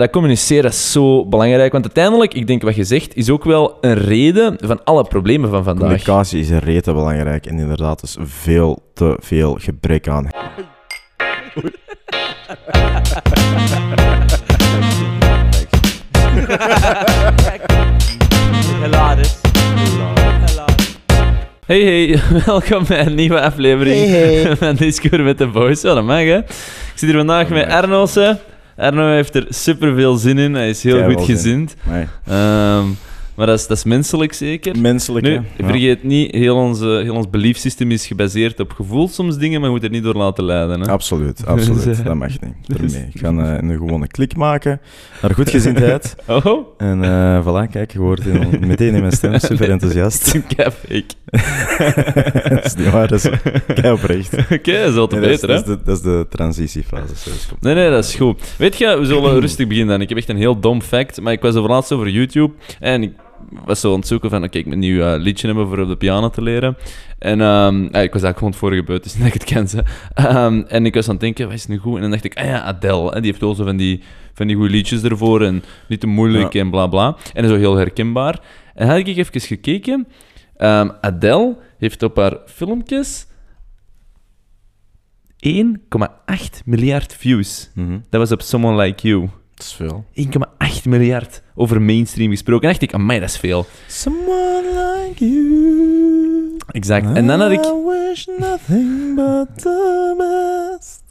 dat communiceren is zo belangrijk. Want uiteindelijk, ik denk wat je zegt, is ook wel een reden van alle problemen van vandaag. Communicatie is rete belangrijk en inderdaad is veel te veel gebrek aan. Hey, hey, welkom bij een nieuwe aflevering van Discord met de Boys. Ja, dat mag, hè. Ik zit hier vandaag met Arno's. Arno heeft er super veel zin in. Hij is heel goed zin. gezind. Nee. Maar dat is, dat is menselijk zeker. Menselijk, Nu, hè? Ja. vergeet niet, heel, onze, heel ons beliefsysteem is gebaseerd op gevoel soms dingen, maar je moet er niet door laten leiden. Hè? Absoluut, absoluut. Dus, eh, dat mag niet. Daarmee. Ik ga eh, een gewone klik maken naar goedgezindheid. Oh. En eh voilà, kijk, je hoort in- meteen in mijn stem super enthousiast. Kijk, ik. dat is niet waar, dat is kei oprecht. Oké, dat is al te Nee, dat, is, beter, dat, hè? is de, dat is de transitiefase. Nee, nee, dat is goed. Weet je, we zullen rustig beginnen dan. Ik heb echt een heel dom fact, maar ik was over laatst over YouTube en ik was zo aan het zoeken van, oké, ik moet een nieuw eh, liedje hebben voor op de piano te leren. En ehm, ik was eigenlijk gewoon het vorige beurt, dus niet dat ik het ken. ze. Ehm, en ik was aan het denken, wat is nu goed? En dan dacht ik, ah ja, Adele, hè, die heeft wel zo van die, van die goede liedjes ervoor en niet te moeilijk en bla bla. En zo heel herkenbaar. En had ik even gekeken, Ehm, Adele heeft op haar filmpjes 1,8 miljard views. Mhm. Dat was op Someone Like You. Dat is veel. 1,8 miljard over mainstream gesproken. En dacht ik, amai, dat is veel. Someone like you. Exact. En dan had ik... I wish nothing but the best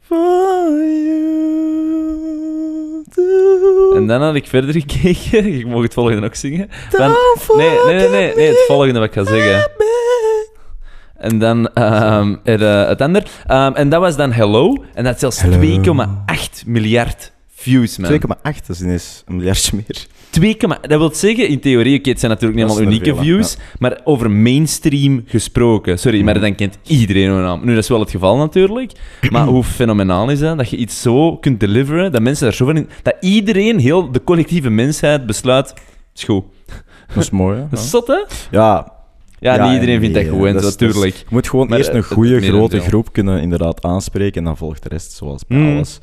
for you. to- En dan had ik verder gekeken. Ik mag het volgende ook zingen. Nee, nee, nee, nee, nee, het volgende wat ik ga zeggen. En dan ehm, eh, het ander. Ehm, en dat was dan Hello. En dat is zelfs Hello. 2,8 miljard views, man. 2,8, dat is ineens een miljardje meer. 2, dat wil zeggen, in theorie, oké, het zijn natuurlijk niet allemaal unieke veel, views, maar over mainstream gesproken. Sorry, maar dan kent iedereen hun naam. Nu, dat is wel het geval natuurlijk, maar hoe fenomenaal is dat? Dat je iets zo kunt deliveren, dat mensen daar zo van in... Dat iedereen, heel de collectieve mensheid, besluit... Is goed. Dat is mooi, hè? Dat is zot, hè? Ja, Ja, Ja, niet iedereen vindt dat goed, en dat natuurlijk. je moet gewoon Maar, eerst een goede, grote groep kunnen inderdaad aanspreken en dan volgt de rest, zoals bij Mm. alles.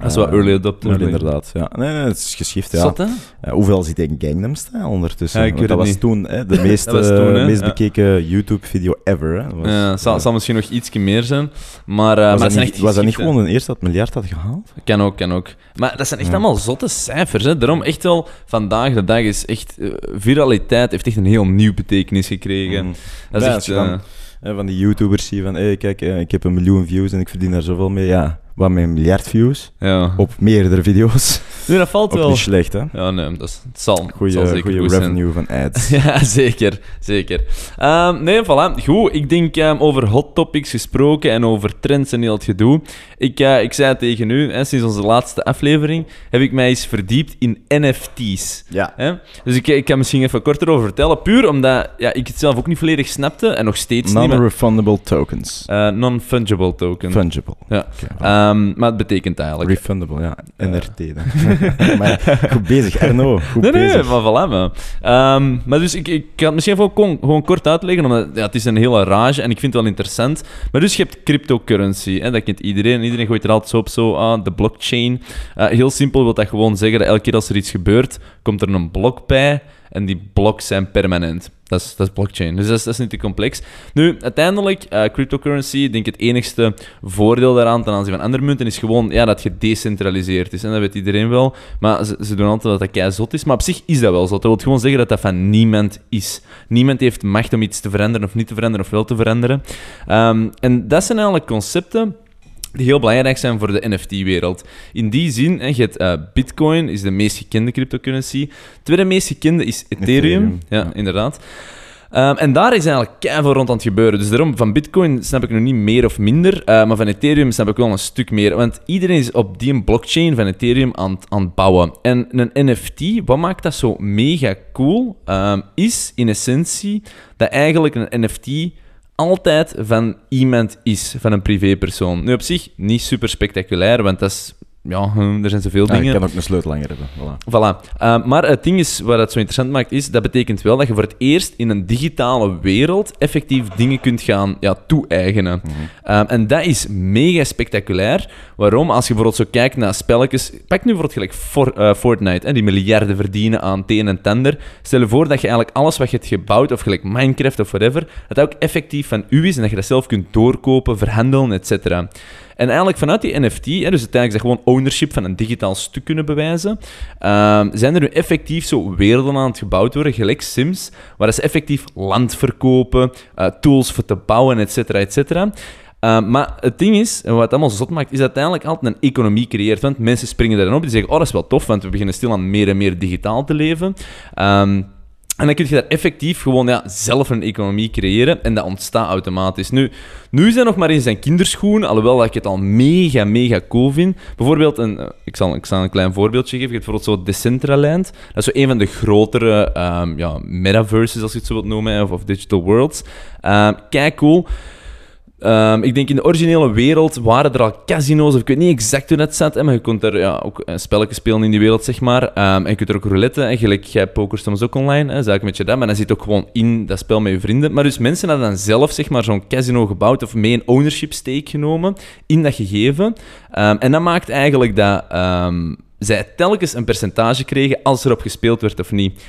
Dat is wat Eh, early adopter, inderdaad, ja. Nee, nee, het is geschift, ja. Zot, hè? Eh, hoeveel zit in Gangnam Style ondertussen? Ja, ik Want weet dat het was niet. toen hè, de meest, Dat was eh, toen, hè, meest ja. bekeken YouTube-video ever. Hè. Was, Ja, het zal, ja. zal misschien nog ietsje meer zijn, maar, eh, was maar dat, zijn niet, echt was dat niet gewoon een eerste dat miljard had gehaald? Kan ook, kan ook. Maar dat zijn echt Ja. allemaal zotte cijfers. Hè. Daarom echt wel, vandaag de dag is echt... viraliteit heeft echt een heel nieuw betekenis gekregen. Mm. Dat is Ja, echt... als je dan, eh, hè, van die YouTubers zie je van, hey, kijk, ik heb een miljoen views en ik verdien daar zoveel mee. Ja, wat met een miljard views ja. op meerdere video's. Nu, dat valt Ook wel. niet slecht, hè? Ja, nee, dat is, het zal, het zal Goeie, goeie zijn. revenue van ads. Ja, zeker. Zeker. Ehm, nee, voilà. Goed, ik denk ehm, over hot topics gesproken en over trends en heel het gedoe. Ik, eh, ik zei tegen u, hè, sinds onze laatste aflevering heb ik mij eens verdiept in NFT's. Ja. Hè? Dus ik, ik kan misschien even korter over vertellen. Puur omdat ja, ik het zelf ook niet volledig snapte en nog steeds niet. maar- Non-refundable tokens. eh, Non-fungible token. Fungible. Ja. Voilà. Ehm, maar het betekent eigenlijk... Refundable, ja. NRT dan. maar goed bezig, Arno. Goed Nee, nee, bezig. maar voilà, man. Ehm, maar dus ik, ik kan het misschien even gewoon, gewoon kort uitleggen, omdat ja, het is een hele rage en ik vind het wel interessant. Maar dus je hebt cryptocurrency, hè, dat kent iedereen. Iedereen gooit er altijd zo op zo aan, de blockchain. Eh, heel simpel wil dat gewoon zeggen dat elke keer als er iets gebeurt, komt er een blok bij en die bloks zijn permanent. Dat is, dat blockchain, dus dat is, niet te complex. Nu, uiteindelijk, eh, cryptocurrency, ik denk het enigste voordeel daaraan ten aanzien van andere munten is gewoon ja, dat gedecentraliseerd is. En dat weet iedereen wel. Maar ze, doen altijd dat dat kei zot is. Maar op zich is dat wel zo. Dat wil gewoon zeggen dat dat van niemand is. Niemand heeft macht om iets te veranderen of niet te veranderen of wel te veranderen. Ehm, en dat zijn eigenlijk concepten die heel belangrijk zijn voor de NFT-wereld. In die zin, hè, je hebt, eh, Bitcoin is de meest gekende cryptocurrency. Tweede meest gekende is Ethereum. Ethereum, Ja, ja. inderdaad. Ehm, en daar is eigenlijk keiveel rond aan het gebeuren. Dus daarom, van Bitcoin snap ik nog niet meer of minder, eh, maar van Ethereum snap ik wel een stuk meer. Want iedereen is op die blockchain van Ethereum aan, het- aan het bouwen. En een NFT, wat maakt dat zo mega cool, ehm, is in essentie dat eigenlijk een NFT altijd van iemand is, van een privépersoon. Nu op zich niet super spectaculair, want dat is ja, hm, er zijn zoveel Ja, dingen. ik kan ook een sleutel langer hebben. Voilà. Voilà. Uh, maar het ding is, wat het zo interessant maakt, is dat betekent wel dat je voor het eerst in een digitale wereld effectief dingen kunt gaan ja, toe-eigenen. Um, en dat is mega spectaculair. Waarom? Als je bijvoorbeeld zo kijkt naar spelletjes... Pak nu bijvoorbeeld gelijk For- eh, Fortnite, hè, die miljarden verdienen aan het een en het ander. Stel je voor dat je eigenlijk alles wat je hebt gebouwd, of gelijk Minecraft of whatever, dat dat ook effectief van u is en dat je dat zelf kunt doorkopen, verhandelen, etc. En eigenlijk vanuit die NFT, hè, dus uiteindelijk dat gewoon ownership van een digitaal stuk kunnen bewijzen, ehm, zijn er nu effectief zo werelden aan het gebouwd worden, gelijk Sims, waar ze effectief land verkopen, eh, tools voor te bouwen, et cetera, et cetera. Uh, maar het ding is, en wat het allemaal zo zot maakt, is dat uiteindelijk altijd een economie creëert. Want mensen springen daarin op die zeggen, oh, dat is wel tof, want we beginnen stilaan meer en meer digitaal te leven. Um, en dan kun je daar effectief gewoon ja, zelf een economie creëren en dat ontstaat automatisch. Nu, nu is dat nog maar in zijn kinderschoen, alhoewel dat ik het al mega, mega cool vind. Bijvoorbeeld, een, eh, ik, zal, ik zal een klein voorbeeldje geven. Je hebt bijvoorbeeld zo Decentraland. Dat is zo een van de grotere um, ja, metaverses, als je het zo wilt noemen, of, of digital worlds. Um, kijk cool. Um, ik denk in de originele wereld waren er al casino's, of ik weet niet exact hoe dat zat, hè, maar je kunt er ja, ook een spelletje spelen in die wereld, zeg maar. Um, en je kunt er ook roulette, en gelijk jij pokert soms ook online, hè, zaak met je dat, maar dan zit ook gewoon in dat spel met je vrienden. Maar dus mensen hadden dan zelf zeg maar, zo'n casino gebouwd of mee een ownership stake genomen in dat gegeven. Um, en dat maakt eigenlijk dat zij telkens een percentage kregen als erop gespeeld werd of niet.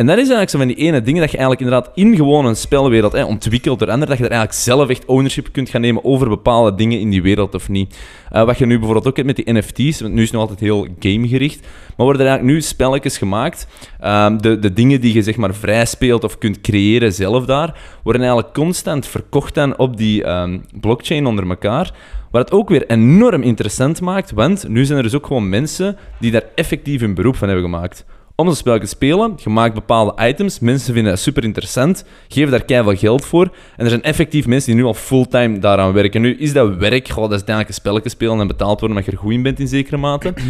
En dat is eigenlijk zo van die ene dingen dat je eigenlijk inderdaad in gewoon een spelwereld hè, ontwikkelt door dat je er eigenlijk zelf echt ownership kunt gaan nemen over bepaalde dingen in die wereld of niet. Uh, wat je nu bijvoorbeeld ook hebt met die NFT's, want nu is het nog altijd heel gamegericht, maar worden er eigenlijk nu spelletjes gemaakt. Um, de, de dingen die je zeg maar vrij speelt of kunt creëren zelf daar, worden eigenlijk constant verkocht dan op die um, blockchain onder elkaar. Wat het ook weer enorm interessant maakt, want nu zijn er dus ook gewoon mensen die daar effectief een beroep van hebben gemaakt om een spel te spelen. Je maakt bepaalde items. Mensen vinden dat super interessant. Geven daar keihard geld voor. En er zijn effectief mensen die nu al fulltime daaraan werken. Nu is dat werk. Goh, dat is uiteindelijk een spelletje spelen en betaald worden omdat je er goed in bent in zekere mate.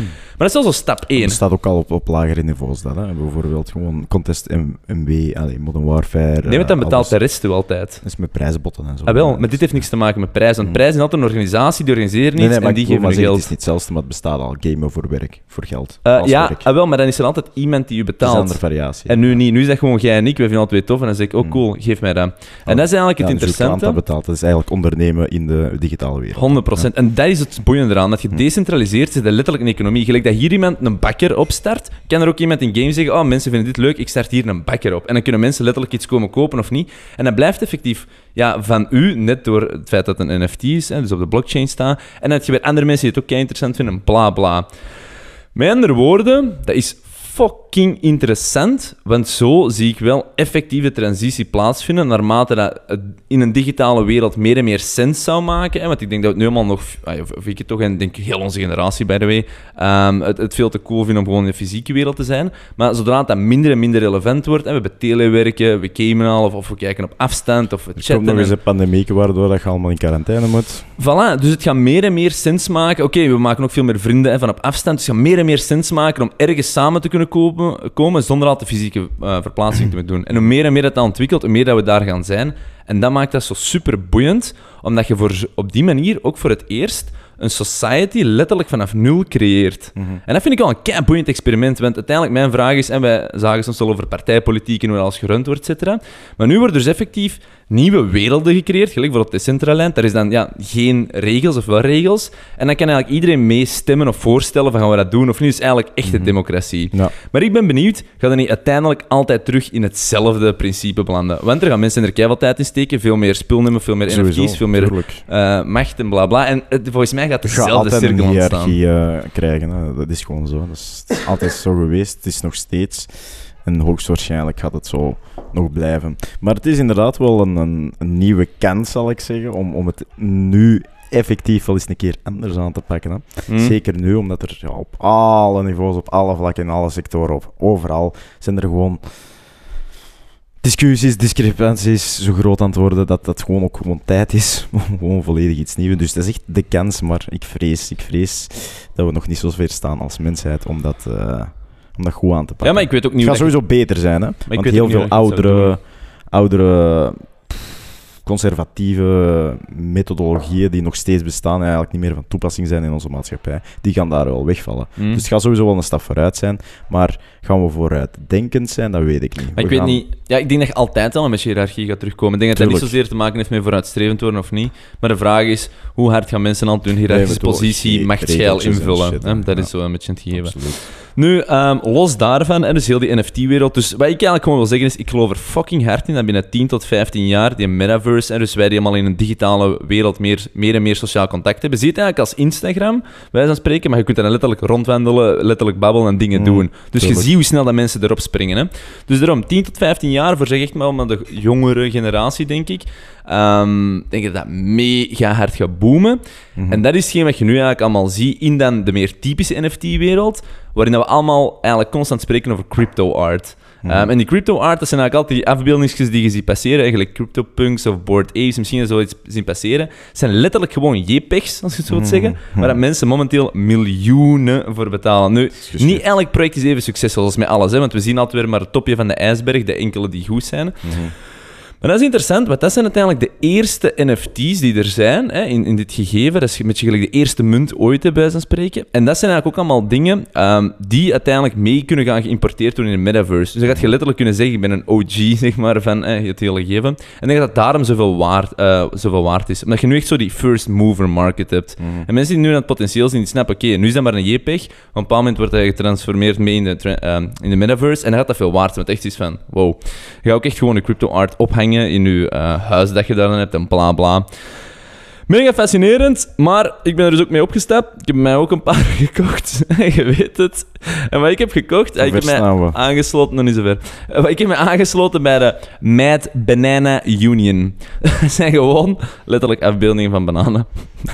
Maar dat is wel zo stap 1. Het staat ook al op, op lagere niveaus. Dat, hè? Bijvoorbeeld gewoon Contest MW, allee, Modern Warfare. Nee, want dan uh, betaalt de rest u altijd. Dat is met prijzenbotten en zo. Ah, wel, maar dit heeft niks te maken met prijzen. Want prijzen is altijd een organisatie die organiseert iets nee, nee, en die geven geld. Het is niet hetzelfde, maar het bestaat al. Gamen voor werk, voor geld. Uh, ja, ah, wel, maar dan is er altijd iemand die u een betaalt. andere variatie. En nu niet. Nu is dat gewoon jij en ik. We vinden het twee tof. En dan zeg ik, oh cool, geef mij dat. En dat is eigenlijk ja, het dus je interessante. dat betaalt. Dat is eigenlijk ondernemen in de digitale wereld. 100 procent. En dat is het boeiende eraan. Dat je decentraliseert, is dat letterlijk een economie. Gelijk dat hier iemand een bakker opstart, kan er ook iemand in game zeggen: Oh, mensen vinden dit leuk, ik start hier een bakker op. En dan kunnen mensen letterlijk iets komen kopen of niet. En dat blijft effectief ja, van u, net door het feit dat het een NFT is, hè, dus op de blockchain staat. En dat je bij andere mensen die het ook kei interessant vinden, bla bla. Met andere woorden, dat is fucking interessant, want zo zie ik wel effectieve transitie plaatsvinden naarmate dat het in een digitale wereld meer en meer sens zou maken. Hè? Want ik denk dat het nu allemaal nog, of, of ik het toch, en denk heel onze generatie, by the way, um, het, het veel te cool vinden om gewoon in de fysieke wereld te zijn. Maar zodra dat minder en minder relevant wordt, hè, we hebben telewerken, we gamen al, of, of we kijken op afstand, of we Er komt chatten. nog eens en- een pandemie waardoor dat je allemaal in quarantaine moet. Voilà, dus het gaat meer en meer sens maken. Oké, we maken ook veel meer vrienden hè, van op afstand. Dus het gaat meer en meer sens maken om ergens samen te kunnen komen, zonder al de fysieke eh, verplaatsing te moeten doen. En hoe meer en meer dat, dat ontwikkelt, hoe meer dat we daar gaan zijn. En dat maakt dat zo super boeiend, omdat je voor, op die manier ook voor het eerst een society letterlijk vanaf nul creëert. En dat vind ik wel een kei boeiend experiment, want uiteindelijk mijn vraag is, en wij zagen soms al over partijpolitiek en hoe alles gerund wordt, et cetera. Maar nu worden dus effectief nieuwe werelden gecreëerd, gelijk voor op Decentraland. Daar is dan ja, geen regels of wel regels. En dan kan eigenlijk iedereen meestemmen of voorstellen van gaan we dat doen of niet. Dus eigenlijk echte democratie. Ja. Maar ik ben benieuwd, gaat er niet uiteindelijk altijd terug in hetzelfde principe belanden? Want er gaan mensen er keihard tijd in steken, veel meer spul nemen, veel meer Sowieso, NFT's, veel meer eh, macht en bla bla. En het- volgens mij gaat Je gaat dezelfde altijd een cirkel ontstaan. hiërarchie eh, krijgen. Hè. Dat is gewoon zo. Dat is het is altijd zo geweest. Het is nog steeds. En hoogstwaarschijnlijk gaat het zo nog blijven. Maar het is inderdaad wel een, een, een nieuwe kans, zal ik zeggen, om, om het nu effectief wel eens een keer anders aan te pakken. Hè. Hm? Zeker nu, omdat er ja, op alle niveaus, op alle vlakken, in alle sectoren, op, overal, zijn er gewoon discussies, discrepanties zo groot aan het worden dat dat gewoon ook gewoon tijd is om gewoon volledig iets nieuws. Dus dat is echt de kans, maar ik vrees, ik vrees dat we nog niet zo ver staan als mensheid om dat, eh, om dat goed aan te pakken. Ja, maar ik weet ook niet het gaat sowieso beter zijn, hè? Want weet heel veel oudere, oudere conservatieve methodologieën die nog steeds bestaan en eigenlijk niet meer van toepassing zijn in onze maatschappij, die gaan daar wel wegvallen. Mm. Dus het gaat sowieso wel een stap vooruit zijn, maar gaan we vooruitdenkend zijn, dat weet ik niet. Maar We ik weet niet... Ja, ik denk dat je altijd al een beetje hiërarchie gaat terugkomen. Ik denk dat dat niet zozeer te maken heeft met vooruitstrevend worden of niet. Maar de vraag is, hoe hard gaan mensen altijd hun hiërarchische positie machtsgeil invullen? shit, hè? hè. Dat Ja. is zo een beetje het gegeven. Absoluut. Nu, ehm, los daarvan, en dus heel die NFT-wereld. Dus wat ik eigenlijk gewoon wil zeggen is, ik geloof er fucking hard in dat binnen 10 tot 15 jaar die metaverse, en dus wij die allemaal in een digitale wereld meer, meer en meer sociaal contact hebben, zie je het eigenlijk als Instagram, wij zijn spreken, maar je kunt dan letterlijk rondwandelen, letterlijk babbelen en dingen Mm, doen. Dus je ziet hoe snel dat mensen erop springen. Hè? Dus daarom, 10 tot 15 jaar, voor zeg echt maar de jongere generatie, denk ik, ehm, denk dat dat mega hard gaat boomen. Mhm. En dat is hetgeen wat je nu eigenlijk allemaal ziet in dan de meer typische NFT-wereld, waarin we allemaal eigenlijk constant spreken over crypto art. Mhm. Ehm, en die crypto art, dat zijn eigenlijk altijd die afbeeldingsjes die je ziet passeren, eigenlijk CryptoPunks of Bored Apes, misschien zoiets zien passeren, zijn letterlijk gewoon JPEGs, als je het zo wilt Mhm. zeggen, waar dat mensen momenteel miljoenen voor betalen. Nu, niet elk project is even succesvol als met alles, hè, want we zien altijd weer maar het topje van de ijsberg, de enkele die goed zijn. Maar dat is interessant, want dat zijn uiteindelijk de eerste NFT's die er zijn hè, in, in dit gegeven. Dat is met je gelijk de eerste munt ooit, bij wijze van spreken. En dat zijn eigenlijk ook allemaal dingen ehm, die uiteindelijk mee kunnen gaan geïmporteerd worden in de metaverse. Dus dan gaat je letterlijk kunnen zeggen, ik ben een OG zeg maar, van eh, het hele gegeven. En denk dat daarom zoveel waard, eh, zoveel waard is. Omdat je nu echt zo die first mover market hebt. Mhm. En mensen die nu aan het potentieel zien, die snappen, oké, nu is dat maar een JPEG. Op een bepaald moment wordt hij getransformeerd mee in de, ehm, in de metaverse. En dan gaat dat veel waard zijn. Want echt is van, wow. Je gaat ook echt gewoon de crypto art ophangen in je eh, huis dat je daar dan hebt en bla bla. Mega fascinerend, maar ik ben er dus ook mee opgestapt. Ik heb mij ook een paar gekocht. je weet het. En wat ik heb gekocht, ik heb mij we. aangesloten, nog niet zover. Eh, Ik heb me aangesloten bij de Mad Banana Union. Dat zijn gewoon letterlijk afbeeldingen van bananen.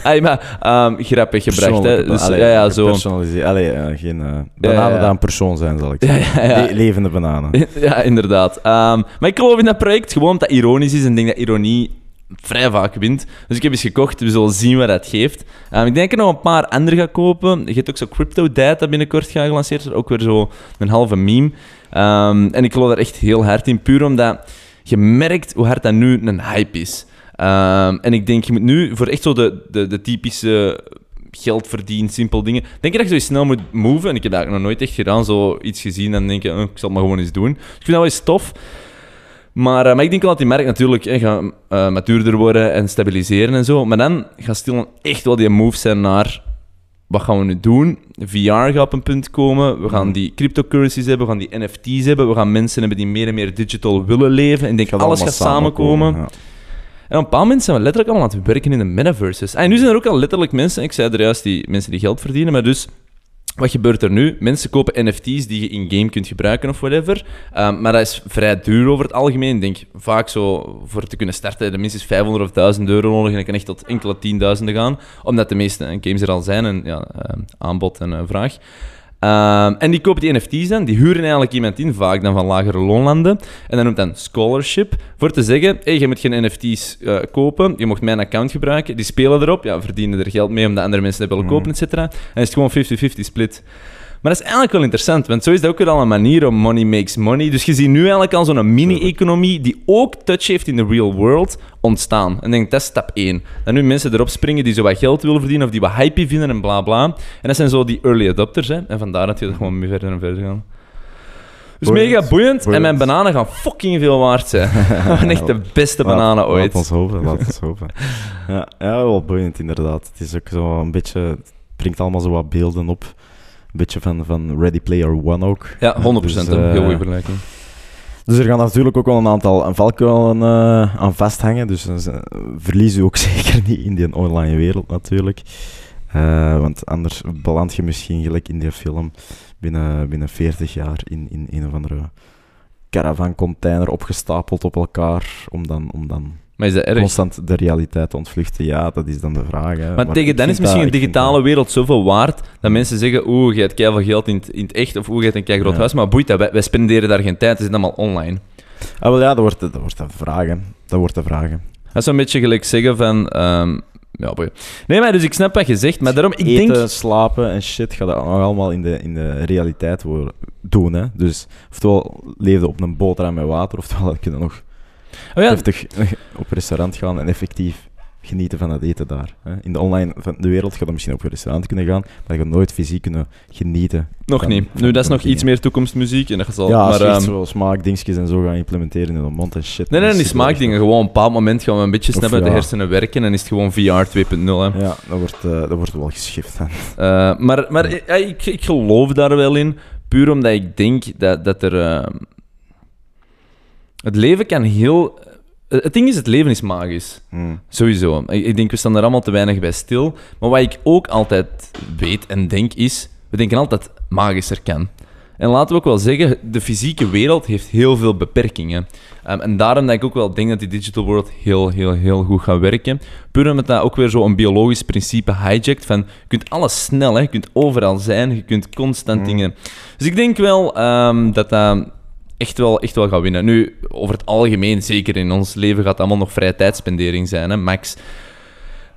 Ay, maar ehm, grappig gebracht, hè? Dus, allee, ja, ja, zo. Allee, eh, geen eh, bananen ja. een persoon zijn, zal ik zeggen. ja, ja. Le- levende bananen. Ja, inderdaad. Ehm, maar ik geloof in dat project gewoon omdat dat ironisch is en denk dat ironie vrij vaak wint. Dus ik heb eens gekocht, we zullen zien wat dat geeft. Ehm, ik denk dat ik nog een paar andere ga kopen. Je hebt ook zo Crypto Data binnenkort gaan gelanceerd ook weer zo een halve meme. Ehm, en ik geloof daar echt heel hard in, puur omdat je merkt hoe hard dat nu een hype is. Ehm, en ik denk, je moet nu voor echt zo de, de, de typische geld verdienen, simpel dingen. Denk je dat je zo snel moet moven? En ik heb dat nog nooit echt gedaan, zo iets gezien en denk je, oh, ik zal het maar gewoon eens doen. Dus ik vind dat wel eens tof. Maar, eh, maar ik denk wel dat die markt natuurlijk hè, gaat eh, matuurder worden en stabiliseren en zo. Maar dan gaat stil echt wel die move zijn naar... Wat gaan we nu doen? VR gaat op een punt komen. We gaan Mhm. die cryptocurrencies hebben. We gaan die NFT's hebben. We gaan mensen hebben die meer en meer digital willen leven. En ik denk, Gaat alles gaat samenkomen. ja. En op een bepaald moment zijn we letterlijk allemaal aan het werken in de metaverses. En nu zijn er ook al letterlijk mensen, ik zei er juist, die mensen die geld verdienen, maar dus... Wat gebeurt er nu? Mensen kopen NFT's die je in-game kunt gebruiken of whatever. Ehm, maar dat is vrij duur over het algemeen. Ik denk vaak zo voor te kunnen starten, je minstens 500 of 1000 euro nodig. En dat kan echt tot enkele tienduizenden gaan. Omdat de meeste games er al zijn en ja, ehm, aanbod en eh, vraag. Ehm, en die kopen die NFT's dan, die huren eigenlijk iemand in, vaak dan van lagere loonlanden. En dat noemt dan scholarship, voor te zeggen, hey, je moet geen NFT's eh, kopen, je mocht mijn account gebruiken. Die spelen erop, ja, verdienen er geld mee omdat andere mensen dat willen Mhm. kopen, et cetera. En is het gewoon 50-50 split. Maar dat is eigenlijk wel interessant, want zo is dat ook weer al een manier om money makes money. Dus je ziet nu eigenlijk al zo'n mini-economie die ook touch heeft in de real world ontstaan. En ik denk, dat is stap 1. Dat nu mensen erop springen die zo wat geld willen verdienen of die wat hype vinden en bla bla. En dat zijn zo die early adopters, hè. En vandaar dat je er gewoon mee verder en verder gaan. Dus Boeiend. mega boeiend. En mijn bananen gaan fucking veel waard zijn. Echt de beste bananen Laat- ooit. Laat ons hopen, laat ons hopen. Ja, ja, wel boeiend inderdaad. Het is ook zo een beetje... Het brengt allemaal zo wat beelden op. Een beetje van, van Ready Player One ook. Ja, 100%. Dus, een eh, heel goede vergelijking. Dus er gaan natuurlijk ook wel een aantal valkuilen eh aan vasthangen. Dus eh, verlies u ook zeker niet in die online wereld natuurlijk. Eh, want anders beland je misschien gelijk in die film binnen, binnen 40 jaar in, in een of andere caravancontainer opgestapeld op elkaar om dan, om dan Maar is dat erg? constant de realiteit te ontvluchten. Ja, dat is dan de vraag. Hè. Maar, tegen dan is misschien dat- een digitale wereld zoveel waard dat mensen zeggen: Oeh, je hebt keihard geld in het, in het echt of oeh, je hebt een keihard Ja. huis. Maar boeit dat, wij, wij spenderen daar geen tijd, het is allemaal online. Ah, wel ja, dat wordt, dat wordt de vraag. hè. Dat wordt de vraag. hè. Dat is een beetje gelijk zeggen van. ehm, ja, boei. Nee, maar dus ik snap wat je zegt, maar daarom, ik Eten, denk. slapen en shit gaat dat nog allemaal in de, in de realiteit worden, doen. Hè? Dus oftewel leefde op een boterham met water, oftewel kun je nog Oh ja, Heftig op restaurant gaan en effectief genieten van het eten daar. Hè. In de online van de wereld gaat je misschien op een restaurant kunnen gaan, maar je gaat nooit fysiek kunnen genieten. nog van- niet. van- Nu, dat is nog iets meer toekomstmuziek. En dat zal, ja, als maar, je echt ehm, smaakdingetjes en zo gaan implementeren in de mond en shit. Nee, nee, dan die smaakdingen. Gewoon op een bepaald moment gaan we een beetje snappen uit de hersenen werken en is het gewoon VR 2.0. Hè. op. Ja, dat wordt, eh, dat wordt wel geschift. Eh, maar maar ja, ik, ik geloof daar wel in. Puur omdat ik denk dat, dat er. eh, het leven kan heel. eh, Het ding is, het leven is magisch. Hmm. Sowieso. Ik, ik denk, we staan er allemaal te weinig bij stil. Maar wat ik ook altijd weet en denk is, we denken altijd magischer kan. En laten we ook wel zeggen, de fysieke wereld heeft heel veel beperkingen. Ehm, en daarom dat ik ook wel denk dat die digital world heel, heel, heel goed gaat werken. Puur omdat dat ook weer zo'n biologisch principe hijjackt van, je kunt alles snel, hè, je kunt overal zijn, je kunt constant Mm. dingen... Dus ik denk wel ehm, dat dat echt wel, echt wel gaat winnen. Nu, over het algemeen, zeker in ons leven, gaat het allemaal nog vrije tijdspendering zijn, hè, max.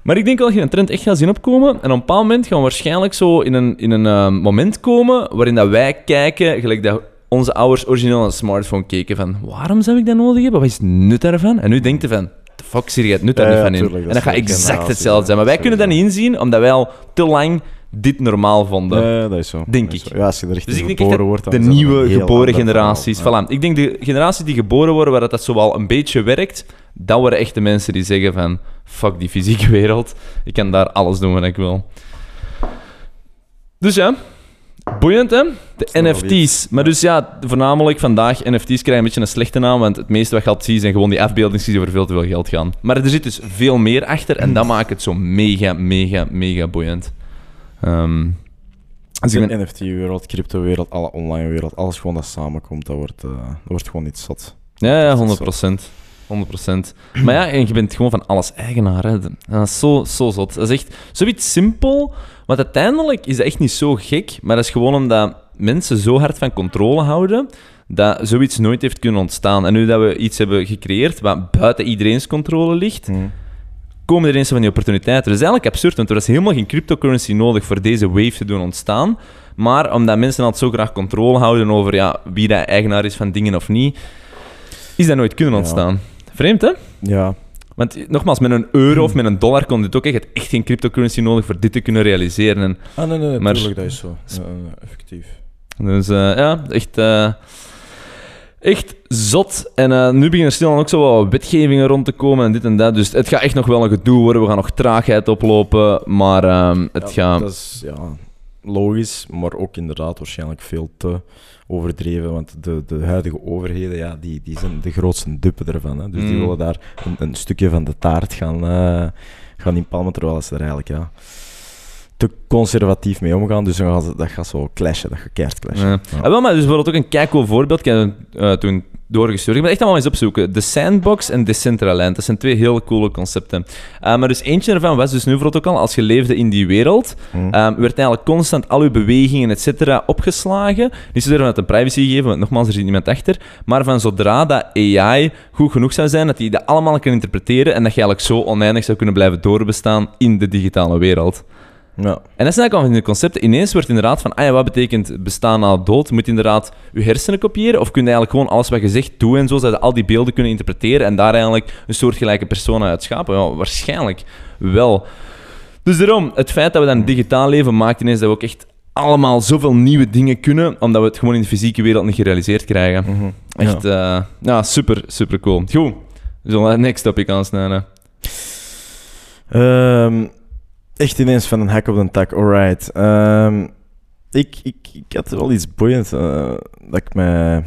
Maar ik denk wel dat je een trend echt gaat zien opkomen. En op een bepaald moment gaan we waarschijnlijk zo in een, in een eh, moment komen waarin dat wij kijken, gelijk dat onze ouders origineel een smartphone keken van waarom zou ik dat nodig hebben? Wat is het nut daarvan? En nu denkt je van, the fuck, zie je het nut daar Ja, niet ja, van in? tuurlijk, dat en dat gaat exact hetzelfde zijn. Maar wij kunnen dat niet inzien, omdat wij al te lang dit normaal vonden. Ja, dat is zo. Denk is ik. zo. Ja, als je er echt Dus ik denk geboren wordt, de nieuwe geboren generaties, verhaal. voilà. Ik denk de generaties die geboren worden waar dat, dat zo wel een beetje werkt, dat worden echt de mensen die zeggen van fuck die fysieke wereld, ik kan daar alles doen wat ik wil. Dus ja, boeiend hè? De NFT's. Maar dus ja, voornamelijk vandaag, NFT's krijgen een beetje een slechte naam, want het meeste wat je altijd ziet zijn gewoon die afbeeldingen die voor veel te veel geld gaan. Maar er zit dus veel meer achter en dat maakt het zo mega, mega, mega boeiend. Ehm dus De ben- NFT-wereld, crypto-wereld, alle online-wereld, alles gewoon dat samenkomt, dat wordt, eh, dat wordt gewoon iets zat. Ja, ja, Dat is 100 procent. 100 Maar ja, en je bent gewoon van alles eigenaar. Hè. Dat is zo, zo zot. Dat is echt zoiets simpel. Want uiteindelijk is dat echt niet zo gek. Maar dat is gewoon omdat mensen zo hard van controle houden. dat zoiets nooit heeft kunnen ontstaan. En nu dat we iets hebben gecreëerd wat buiten iedereen's controle ligt. Komen er ineens van die opportuniteiten. Dat is eigenlijk absurd, want er is helemaal geen cryptocurrency nodig voor deze wave te doen ontstaan. Maar omdat mensen altijd zo graag controle houden over ja, wie dat eigenaar is van dingen of niet, is dat nooit kunnen Ja. ontstaan. Vreemd, hè? Ja, Want nogmaals, met een euro of met een dollar kon dit ook echt, echt geen cryptocurrency nodig voor dit te kunnen realiseren. En ah, nee, nee, Maar- natuurlijk, dat is zo. Ja, effectief. Dus eh, ja, echt, eh, echt zot. En eh, nu beginnen er snel ook zo wat wetgevingen rond te komen en dit en dat. Dus het gaat echt nog wel een gedoe worden. We gaan nog traagheid oplopen. Maar ehm, het Ja, gaat... Dat is ja, logisch, maar ook inderdaad waarschijnlijk veel te overdreven. Want de, de huidige overheden, ja, die, die zijn de grootste duppen ervan. Hè. Dus die Mm. willen daar een, een stukje van de taart gaan, eh gaan inpalmen, terwijl ze er eigenlijk ja, te conservatief mee omgaan. Dus dan gaan ze, dat gaat zo clashen, dat gaat keihard clashen. Ja. Ah, wel, maar dus bijvoorbeeld ook een keicool voorbeeld. Ik heb eh, toen doorgestuurd. Ik ben echt allemaal eens opzoeken. De Sandbox en Decentraland. Dat zijn twee heel coole concepten. Eh, maar dus eentje ervan was dus nu bijvoorbeeld ook al, als je leefde in die wereld, Hm. Ehm, werd eigenlijk constant al uw bewegingen, et cetera, opgeslagen. Niet zozeer vanuit een privacy gegeven, want nogmaals, er zit niemand achter. Maar van zodra dat AI goed genoeg zou zijn, dat die dat allemaal kan interpreteren en dat je eigenlijk zo oneindig zou kunnen blijven doorbestaan in de digitale wereld. Ja. En dat zijn eigenlijk al van die concepten. Ineens wordt inderdaad van, ah ja, wat betekent bestaan na dood? Moet je inderdaad je hersenen kopiëren? Of kun je eigenlijk gewoon alles wat je zegt doen en zo, zodat je al die beelden kunnen interpreteren en daar eigenlijk een soortgelijke persoon uit schapen? Ja, waarschijnlijk wel. Dus daarom, het feit dat we dan digitaal leven, maakt ineens dat we ook echt allemaal zoveel nieuwe dingen kunnen, omdat we het gewoon in de fysieke wereld niet gerealiseerd krijgen. Mhm. Echt, ja, ja super, super cool. Goed, we zullen het next topic aansnijden. Ehm, echt ineens van een hak op de tak, alright. Ehm, ik, ik, ik had wel iets boeiends eh, dat ik me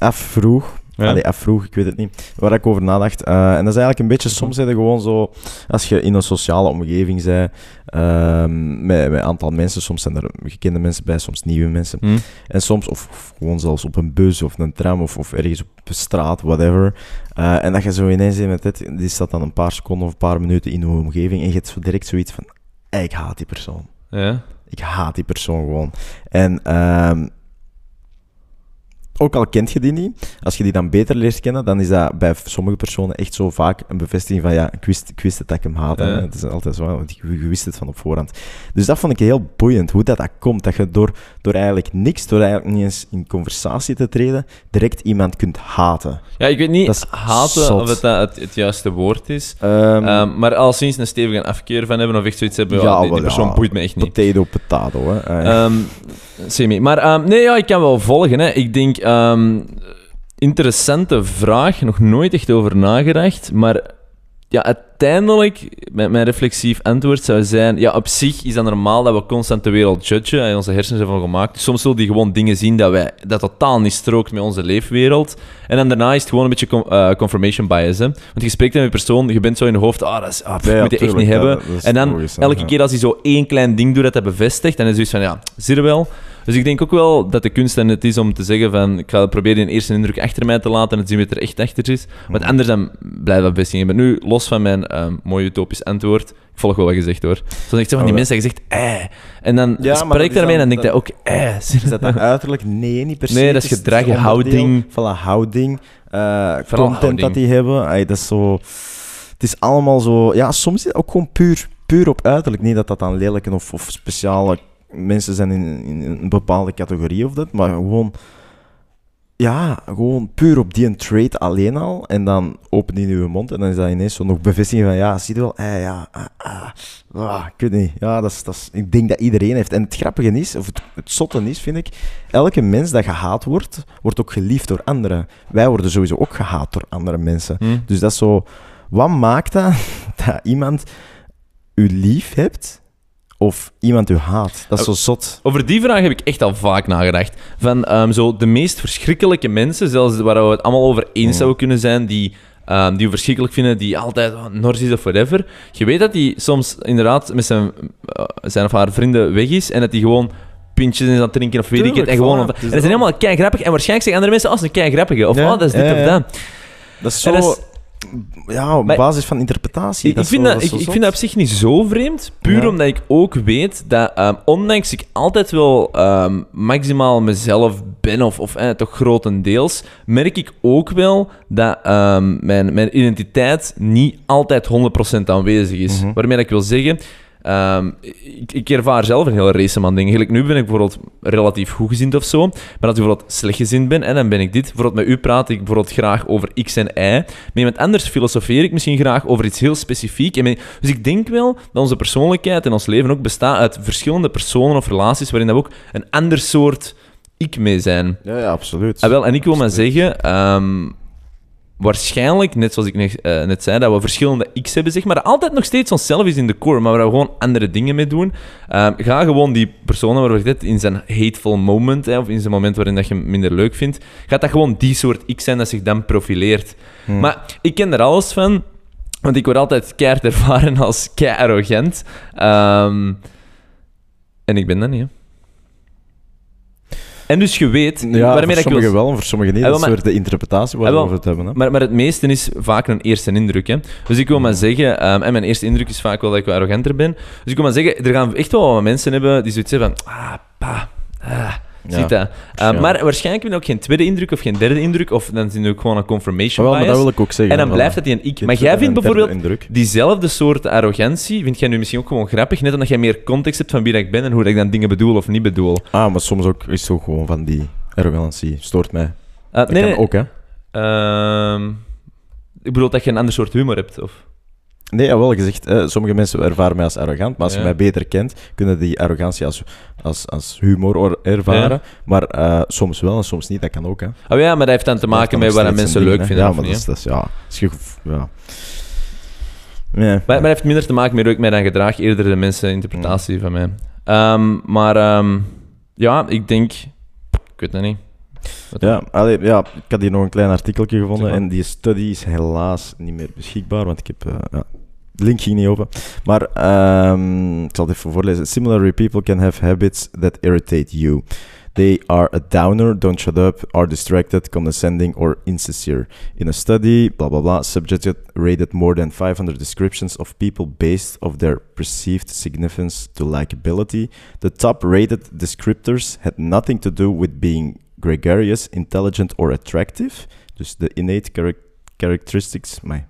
afvroeg. Ja. Allee, afvroeg, ik weet het niet. Waar ik over nadacht. Eh, en dat is eigenlijk een beetje, soms zijn gewoon zo, als je in een sociale omgeving bent, ehm, met, met een aantal mensen, soms zijn er gekende mensen bij, soms nieuwe mensen. Hm? En soms, of, of gewoon zelfs op een bus of een tram of, of ergens op de straat, whatever. Eh, en dat je zo ineens met dit, die staat dan een paar seconden of een paar minuten in je omgeving en je hebt zo direct zoiets van, "Ey, ik haat die persoon. Ja. Ik haat die persoon gewoon. En ehm, ook al kent je die niet, als je die dan beter leert kennen, dan is dat bij sommige personen echt zo vaak een bevestiging van ja, ik wist, ik wist het dat ik hem haatte. Ja. Het is altijd zo, want je, wist het van op voorhand. Dus dat vond ik heel boeiend, hoe dat, dat komt. Dat je door, door eigenlijk niks, door eigenlijk niet eens in conversatie te treden, direct iemand kunt haten. Ja, ik weet niet haten zot. of het, dat het, het juiste woord is. Ehm, Ehm, maar al sinds een stevige afkeer van hebben of echt zoiets hebben, ja, die, persoon ja, boeit me echt niet. Potato, potato. Hè. Eh, Ehm, semi. Maar ehm, nee, ja, ik kan wel volgen. Hè. Ik denk, ehm, interessante vraag, nog nooit echt over nagedacht. Maar ja, uiteindelijk, mijn, mijn reflexief antwoord zou zijn: ja, op zich is dat normaal dat we constant de wereld judgen. En onze hersenen zijn van gemaakt. Soms zullen die gewoon dingen zien dat, wij, dat totaal niet strookt met onze leefwereld. En dan daarna is het gewoon een beetje eh, confirmation bias. Hè. Want je spreekt met een persoon, je bent zo in je hoofd, ah, dat is, ah, pff, ja, ja, moet je echt niet ja, hebben. en dan logisch, elke keer als hij zo één klein ding doet dat hij bevestigt, dan is het zoiets van, ja, zie je wel. Dus ik denk ook wel dat de kunst en het is om te zeggen van, ik ga proberen die eerste indruk achter mij te laten en zien wat er echt achter is. Want Mhm. anders dan blijft dat bevestiging. Maar nu, los van mijn ehm mooie utopisch antwoord, ik volg wel wat je zegt hoor. Zeg ik zo van die Oh, mensen zegt, eh. En dan Ja, maar spreek dat ik is daarmee en dan- dan denk je ook, eh. Is dat dan uiterlijk? Nee, niet per se. Nee, dat is gedrag, het houding. een houding. eh, content houding. dat die hebben. Ay, dat is zo... Het is allemaal zo... Ja, soms is het ook gewoon puur, puur op uiterlijk. Niet dat dat dan lelijke of, of speciale mensen zijn in, in een bepaalde categorie of dat, maar gewoon... Ja, gewoon puur op die een trait alleen al. En dan open die uw mond en dan is dat ineens zo nog bevestiging van... Ja, zie je wel? Eh, ja, ah, ah, ah, ik weet niet. Ja, dat is, dat is, ik denk dat iedereen heeft. En het grappige is, of het, het zotte is, vind ik... Elke mens dat gehaat wordt, wordt ook geliefd door anderen. Wij worden sowieso ook gehaat door andere mensen. Hm. Dus dat is zo... Wat maakt dat dat iemand u lief hebt of iemand u haat? Dat is zo zot. Over die vraag heb ik echt al vaak nagedacht. Van ehm, zo de meest verschrikkelijke mensen, zelfs waar we het allemaal over eens Mm. zouden kunnen zijn, die, ehm, die we verschrikkelijk vinden, die altijd oh, nors is of whatever. Je weet dat die soms inderdaad met zijn, eh, zijn of haar vrienden weg is en dat die gewoon pintjes is aan het drinken of weet ik het. Tuurlijk, En, gewoon, voilà, en dat zijn helemaal kei grappig. En waarschijnlijk zeggen andere mensen, als een kei grappige. Of Ja, oh, dat is dit ja, of ja. dat. Dat is zo... dat is- ja, op Maar- basis van interpretatie. Ik, dat ik, vind zo- dat, ik, vind dat op zich niet zo vreemd. Puur Ja. omdat ik ook weet dat, ehm, ondanks ik altijd wel ehm, maximaal mezelf ben, of, of eh, toch grotendeels, merk ik ook wel dat ehm, mijn, mijn identiteit niet altijd 100% aanwezig is. Mhm. Waarmee dat ik wil zeggen. Ehm, ik, ik ervaar zelf een hele race aan dingen. Gelijk nu ben ik bijvoorbeeld relatief goedgezind of zo. Maar als ik bijvoorbeeld slechtgezind ben, en dan ben ik dit. Bijvoorbeeld met u praat ik bijvoorbeeld graag over X en Y. Met iemand anders filosofeer ik misschien graag over iets heel specifiek. En ben- dus ik denk wel dat onze persoonlijkheid en ons leven ook bestaat uit verschillende personen of relaties waarin we ook een ander soort ik mee zijn. Ja, ja, absoluut. Ah, wel, en ik wil maar zeggen, ehm, waarschijnlijk, net zoals ik net, eh, net zei, dat we verschillende X hebben, zeg maar, altijd nog steeds onszelf is in de core, maar waar we gewoon andere dingen mee doen. Ehm, ga gewoon die personen waar we dit in zijn hateful moment, hè, of in zijn moment waarin dat je hem minder leuk vindt, gaat dat gewoon die soort X zijn dat zich dan profileert. Hm. Maar ik ken er alles van. Want ik word altijd keihard ervaren als kei arrogant. Ehm, en ik ben dat niet, hè. En dus je weet, ja, waarmee voor dat wil sommigen wel en voor sommigen niet. Ah, Dat wel, is weer de interpretatie waar Ah, we wel, over het hebben. Hè. Maar, maar het meeste is vaak een eerste indruk. Hè? Dus ik wil maar zeggen, ehm, en mijn eerste indruk is vaak wel dat ik wat arroganter ben. Dus ik wil maar zeggen, er gaan echt wel wat mensen hebben die zoiets hebben van, ah, pa, ah, Ja. ziet dat. Ehm, Maar waarschijnlijk heb je ook geen tweede indruk of geen derde indruk, of dan zien we ook gewoon een confirmation Maar wel, maar bias. dat wil ik ook zeggen. en dan blijft dat die een ik. Maar jij vindt bijvoorbeeld indruk. diezelfde soort arrogantie, vind jij nu misschien ook gewoon grappig, net omdat jij meer context hebt van wie ik ben en hoe ik dan dingen bedoel of niet bedoel. Ah, maar soms ook is het ook gewoon van die arrogantie. Stoort mij. Uh, Dat kan ook, hè. Ehm, ik bedoel dat je een ander soort humor hebt, of... Nee, wel gezegd. sommige mensen ervaren mij als arrogant, maar als je mij beter kent, kunnen die arrogantie als, als, als humor or- ervaren. Maar eh, soms wel en soms niet, dat kan ook. Hè. Oh ja, maar dat heeft dan te maken met wat mensen leuk vinden Ja, of maar dat is, dat is, ja... Ja. Maar, maar het heeft minder te maken met hoe ik mij dan gedraag, eerder de menseninterpretatie van mij. Ehm, maar ehm, ja, ik denk... Ik weet het niet. Ja, allee, ja, ik had hier nog een klein artikeltje gevonden Zeg maar. en die studie is helaas niet meer beschikbaar, want ik heb... eh, ja, de link ging niet open. Maar ehm, ik zal het even voorlezen. Similarly, people can have habits that irritate you. They are a downer, don't shut up, are distracted, condescending, or insincere. In a study, blah blah blah, subjects rated more than 500 descriptions of people based of their perceived significance to likability. The top rated descriptors had nothing to do with being gregarious, intelligent or attractive. Dus de innate charac- characteristics. My.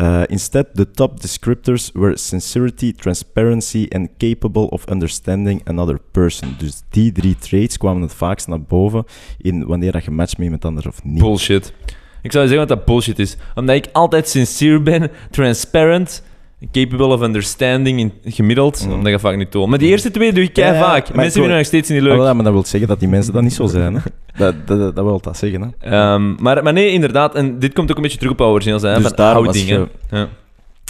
Uh, instead, the top descriptors were sincerity, transparency and capable of understanding another person. Dus die drie traits kwamen het vaakst naar boven in wanneer dat je matcht met iemand anders of niet. Bullshit. Ik zou zeggen wat dat bullshit is. Omdat ik altijd sincere ben, transparent, capable of understanding, in, gemiddeld. Mm. Omdat je vaak niet toon. Maar die eerste twee doe ik kei Ja, ja, vaak. Mensen vinden hoor- nog steeds niet Ah, leuk. wel, maar dat wil zeggen dat die mensen dat niet zo zijn. Hè? Dat, dat, dat, dat wil dat zeggen. Hè? Ehm, maar, maar nee, inderdaad. En dit komt ook een beetje terug op origineel zijn. Dus van houdingen. Ja.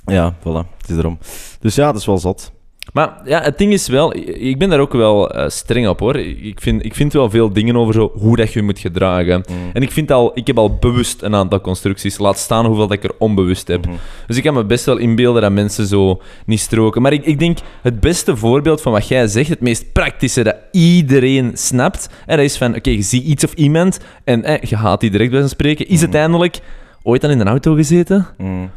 Ja, voilà. Het is erom. Dus ja, dat is wel zot. Maar ja, het ding is wel, ik ben daar ook wel eh, streng op hoor. Ik vind, ik vind wel veel dingen over zo, hoe dat je je moet gedragen. En ik, vind al, ik heb al bewust een aantal constructies, laat staan hoeveel dat ik er onbewust heb. Mhm. Dus ik kan me best wel inbeelden dat mensen zo niet stroken. Maar ik, ik denk het beste voorbeeld van wat jij zegt, het meest praktische dat iedereen snapt, en dat is van, oké, je ziet iets of iemand en eh, je haat die direct bij zijn spreken, is uiteindelijk ooit al in een auto gezeten? Mm.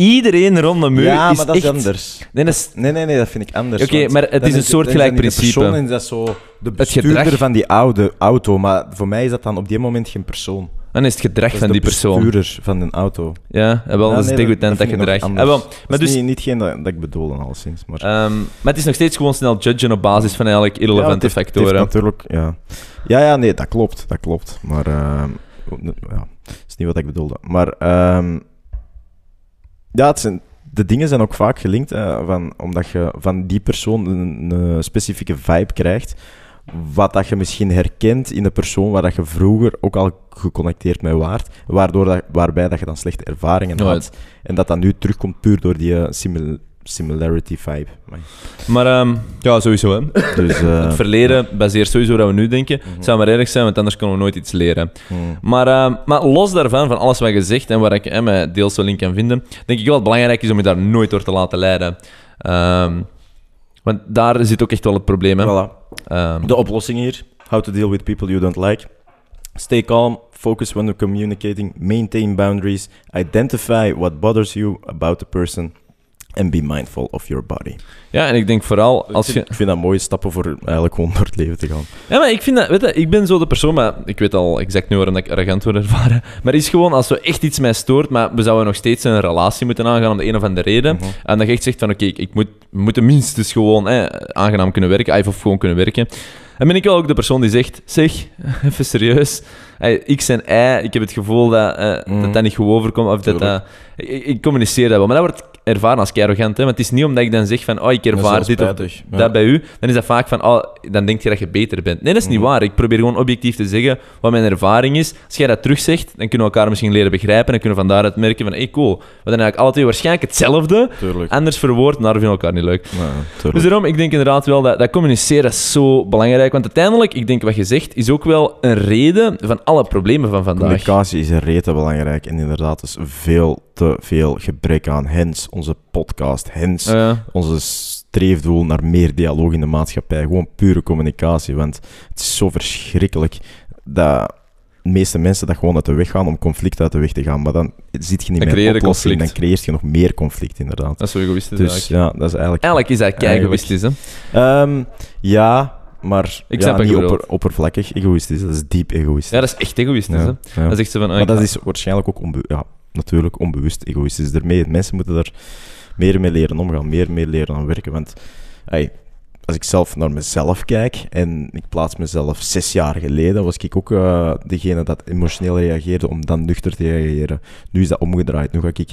Iedereen rond de muur Ja, is maar dat echt... is anders. Nee, dat is- Nee, nee, nee, dat vind ik anders. Oké, maar het is een soortgelijk de principe. persoon en dat is zo de Het bestuurder van die oude auto. Maar voor mij is dat dan op die moment geen persoon. Dan is het gedrag Dat is van de die persoon. bestuurder van een auto. Ja, en wel, Ja, dat is nee, degoutant, dat, nog gedrag. Ah, wel, Dat maar, is dus, niet, niet geen dat, dat ik bedoel, alleszins. Maar ehm, maar het is nog steeds gewoon snel judgen op basis van eigenlijk het irrelevante het heeft factoren. natuurlijk, ja. ja, ja, nee, dat klopt. Dat klopt. Maar ehm, ja, dat is niet wat ik bedoelde. Maar ehm, ja, het zijn, de dingen zijn ook vaak gelinkt, hè, van, omdat je van die persoon een, een specifieke vibe krijgt. Wat dat je misschien herkent in de persoon waar dat je vroeger ook al geconnecteerd mee waart, waardoor dat, waarbij dat je dan slechte ervaringen had. En dat dat nu terugkomt puur door die eh, simil- similarity vibe. Maar- Maar ehm, ja, sowieso. Hè. Dus, eh, het verleden baseert sowieso wat we nu denken. Mhm. zou maar erg zijn, want anders kunnen we nooit iets leren. hmm. Maar, ehm, maar los daarvan, van alles wat je zegt en waar ik eh, mij deels wel in kan vinden, denk ik wel het belangrijk is om je daar nooit door te laten leiden. Ehm, want daar zit ook echt wel het probleem. Hè. Voilà. De oplossing hier: how to deal with people you don't like. Stay calm, focus when you're communicating, maintain boundaries, identify what bothers you about the person, and be mindful of your body. ja, en ik denk vooral als ik, je... vind, ik vind dat mooie stappen voor eigenlijk gewoon door het leven te gaan. Ja, maar ik vind dat, weet je, ik ben zo de persoon, maar ik weet al exact nu waarom dat ik arrogant word ervaren. Maar is gewoon als er echt iets mij stoort, maar we zouden nog steeds een relatie moeten aangaan om de een of andere reden. Mhm. En dat je echt zegt van oké, ik ik moet, we moeten minstens gewoon hè, aangenaam kunnen werken, of gewoon kunnen werken. En ben ik wel ook de persoon die zegt, zeg, even serieus, hey, X en Y, ik heb het gevoel dat eh, Mhm. dat, dat niet goed overkomt, of dat dat... Ik, ik communiceer dat wel, maar dat wordt ervaren als arrogant, hè. Maar het is niet omdat ik dan zeg van, oh, ik ervaar dit of ja. dat bij u, dan is dat vaak van, oh, dan denk je dat je beter bent. Nee, dat is niet Mhm. waar. Ik probeer gewoon objectief te zeggen wat mijn ervaring is. Als jij dat terugzegt, dan kunnen we elkaar misschien leren begrijpen en kunnen we van daaruit merken van, hey, cool, we zijn eigenlijk alle twee waarschijnlijk hetzelfde, Tuurlijk. anders verwoord, maar we vinden elkaar niet leuk. Ja. Dus daarom, ik denk inderdaad wel dat, dat communiceren is zo belangrijk. Want uiteindelijk, ik denk wat je zegt, is ook wel een reden van alle problemen van vandaag. Communicatie is rete belangrijk en inderdaad is veel te veel gebrek aan. Hens, onze podcast, hens, Ja. onze streefdoel naar meer dialoog in de maatschappij. Gewoon pure communicatie, want het is zo verschrikkelijk dat de meeste mensen dat gewoon uit de weg gaan om conflict uit de weg te gaan. Maar dan zit je niet Dan met je oplossing, conflict. dan creëert je nog meer conflict, inderdaad. dat is zo egoïstisch Dus eigenlijk. ja, dat is eigenlijk... Eigenlijk is dat kei Eigenlijk- egoïstisch, hè. Ehm, ja, maar Ik ja, niet opper- oppervlakkig egoïstisch. Dat is diep egoïstisch. Ja, dat is echt egoïstisch, Ja, hè. ja. Dan zegt ze van... ah, Maar dat is waarschijnlijk ook onbe ja, natuurlijk onbewust egoïstisch ermee. Mensen moeten daar meer mee leren omgaan, meer mee leren aan werken. Want als ik zelf naar mezelf kijk en ik plaats mezelf zes jaar geleden, was ik ook eh, degene dat emotioneel reageerde om dan nuchter te reageren. Nu is dat omgedraaid. Nu ga ik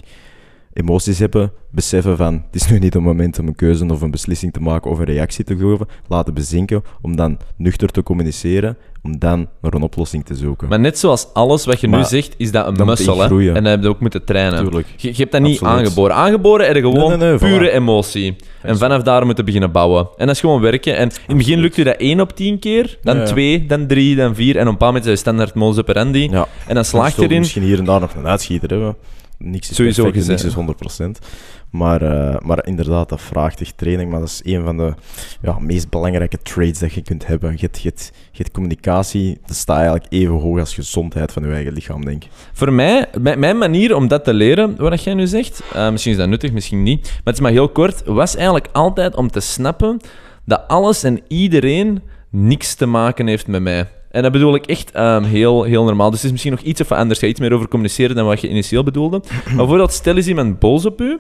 emoties hebben, beseffen van het is nu niet het moment om een keuze of een beslissing te maken of een reactie te geven, laten bezinken, om dan nuchter te communiceren, om dan naar een oplossing te zoeken. Maar net zoals alles wat je nu zegt, is dat een dan muscle, hè. En dat heb je ook moeten trainen. Je, je hebt dat niet Absoluut. aangeboren. Aangeboren heb je gewoon Nee, nee, nee, pure voilà. emotie. En vanaf daar moeten beginnen bouwen. En dat is gewoon werken. En in het begin lukt je dat één op tien keer, dan Ja, ja. twee, dan drie, dan vier. En op een paar moment is je standaard modus operandi. Ja. En dan slaag je erin. Misschien hier en daar nog een uitschieter hebben. Niks is Sowieso perfect, niks is 100%. Maar, eh, maar inderdaad, dat vraagt echt training. Maar dat is een van de ja, meest belangrijke traits dat je kunt hebben. Je hebt, je hebt, je hebt communicatie, dat staat eigenlijk even hoog als gezondheid van je eigen lichaam, denk ik. Voor mij, mijn, mijn manier om dat te leren, wat jij nu zegt, eh, misschien is dat nuttig, misschien niet, maar het is maar heel kort, was eigenlijk altijd om te snappen dat alles en iedereen niks te maken heeft met mij. En dat bedoel ik echt ehm, heel, heel normaal. Dus het is misschien nog iets of anders. Ga iets meer over communiceren dan wat je initieel bedoelde. Maar bijvoorbeeld, stel is iemand boos op u,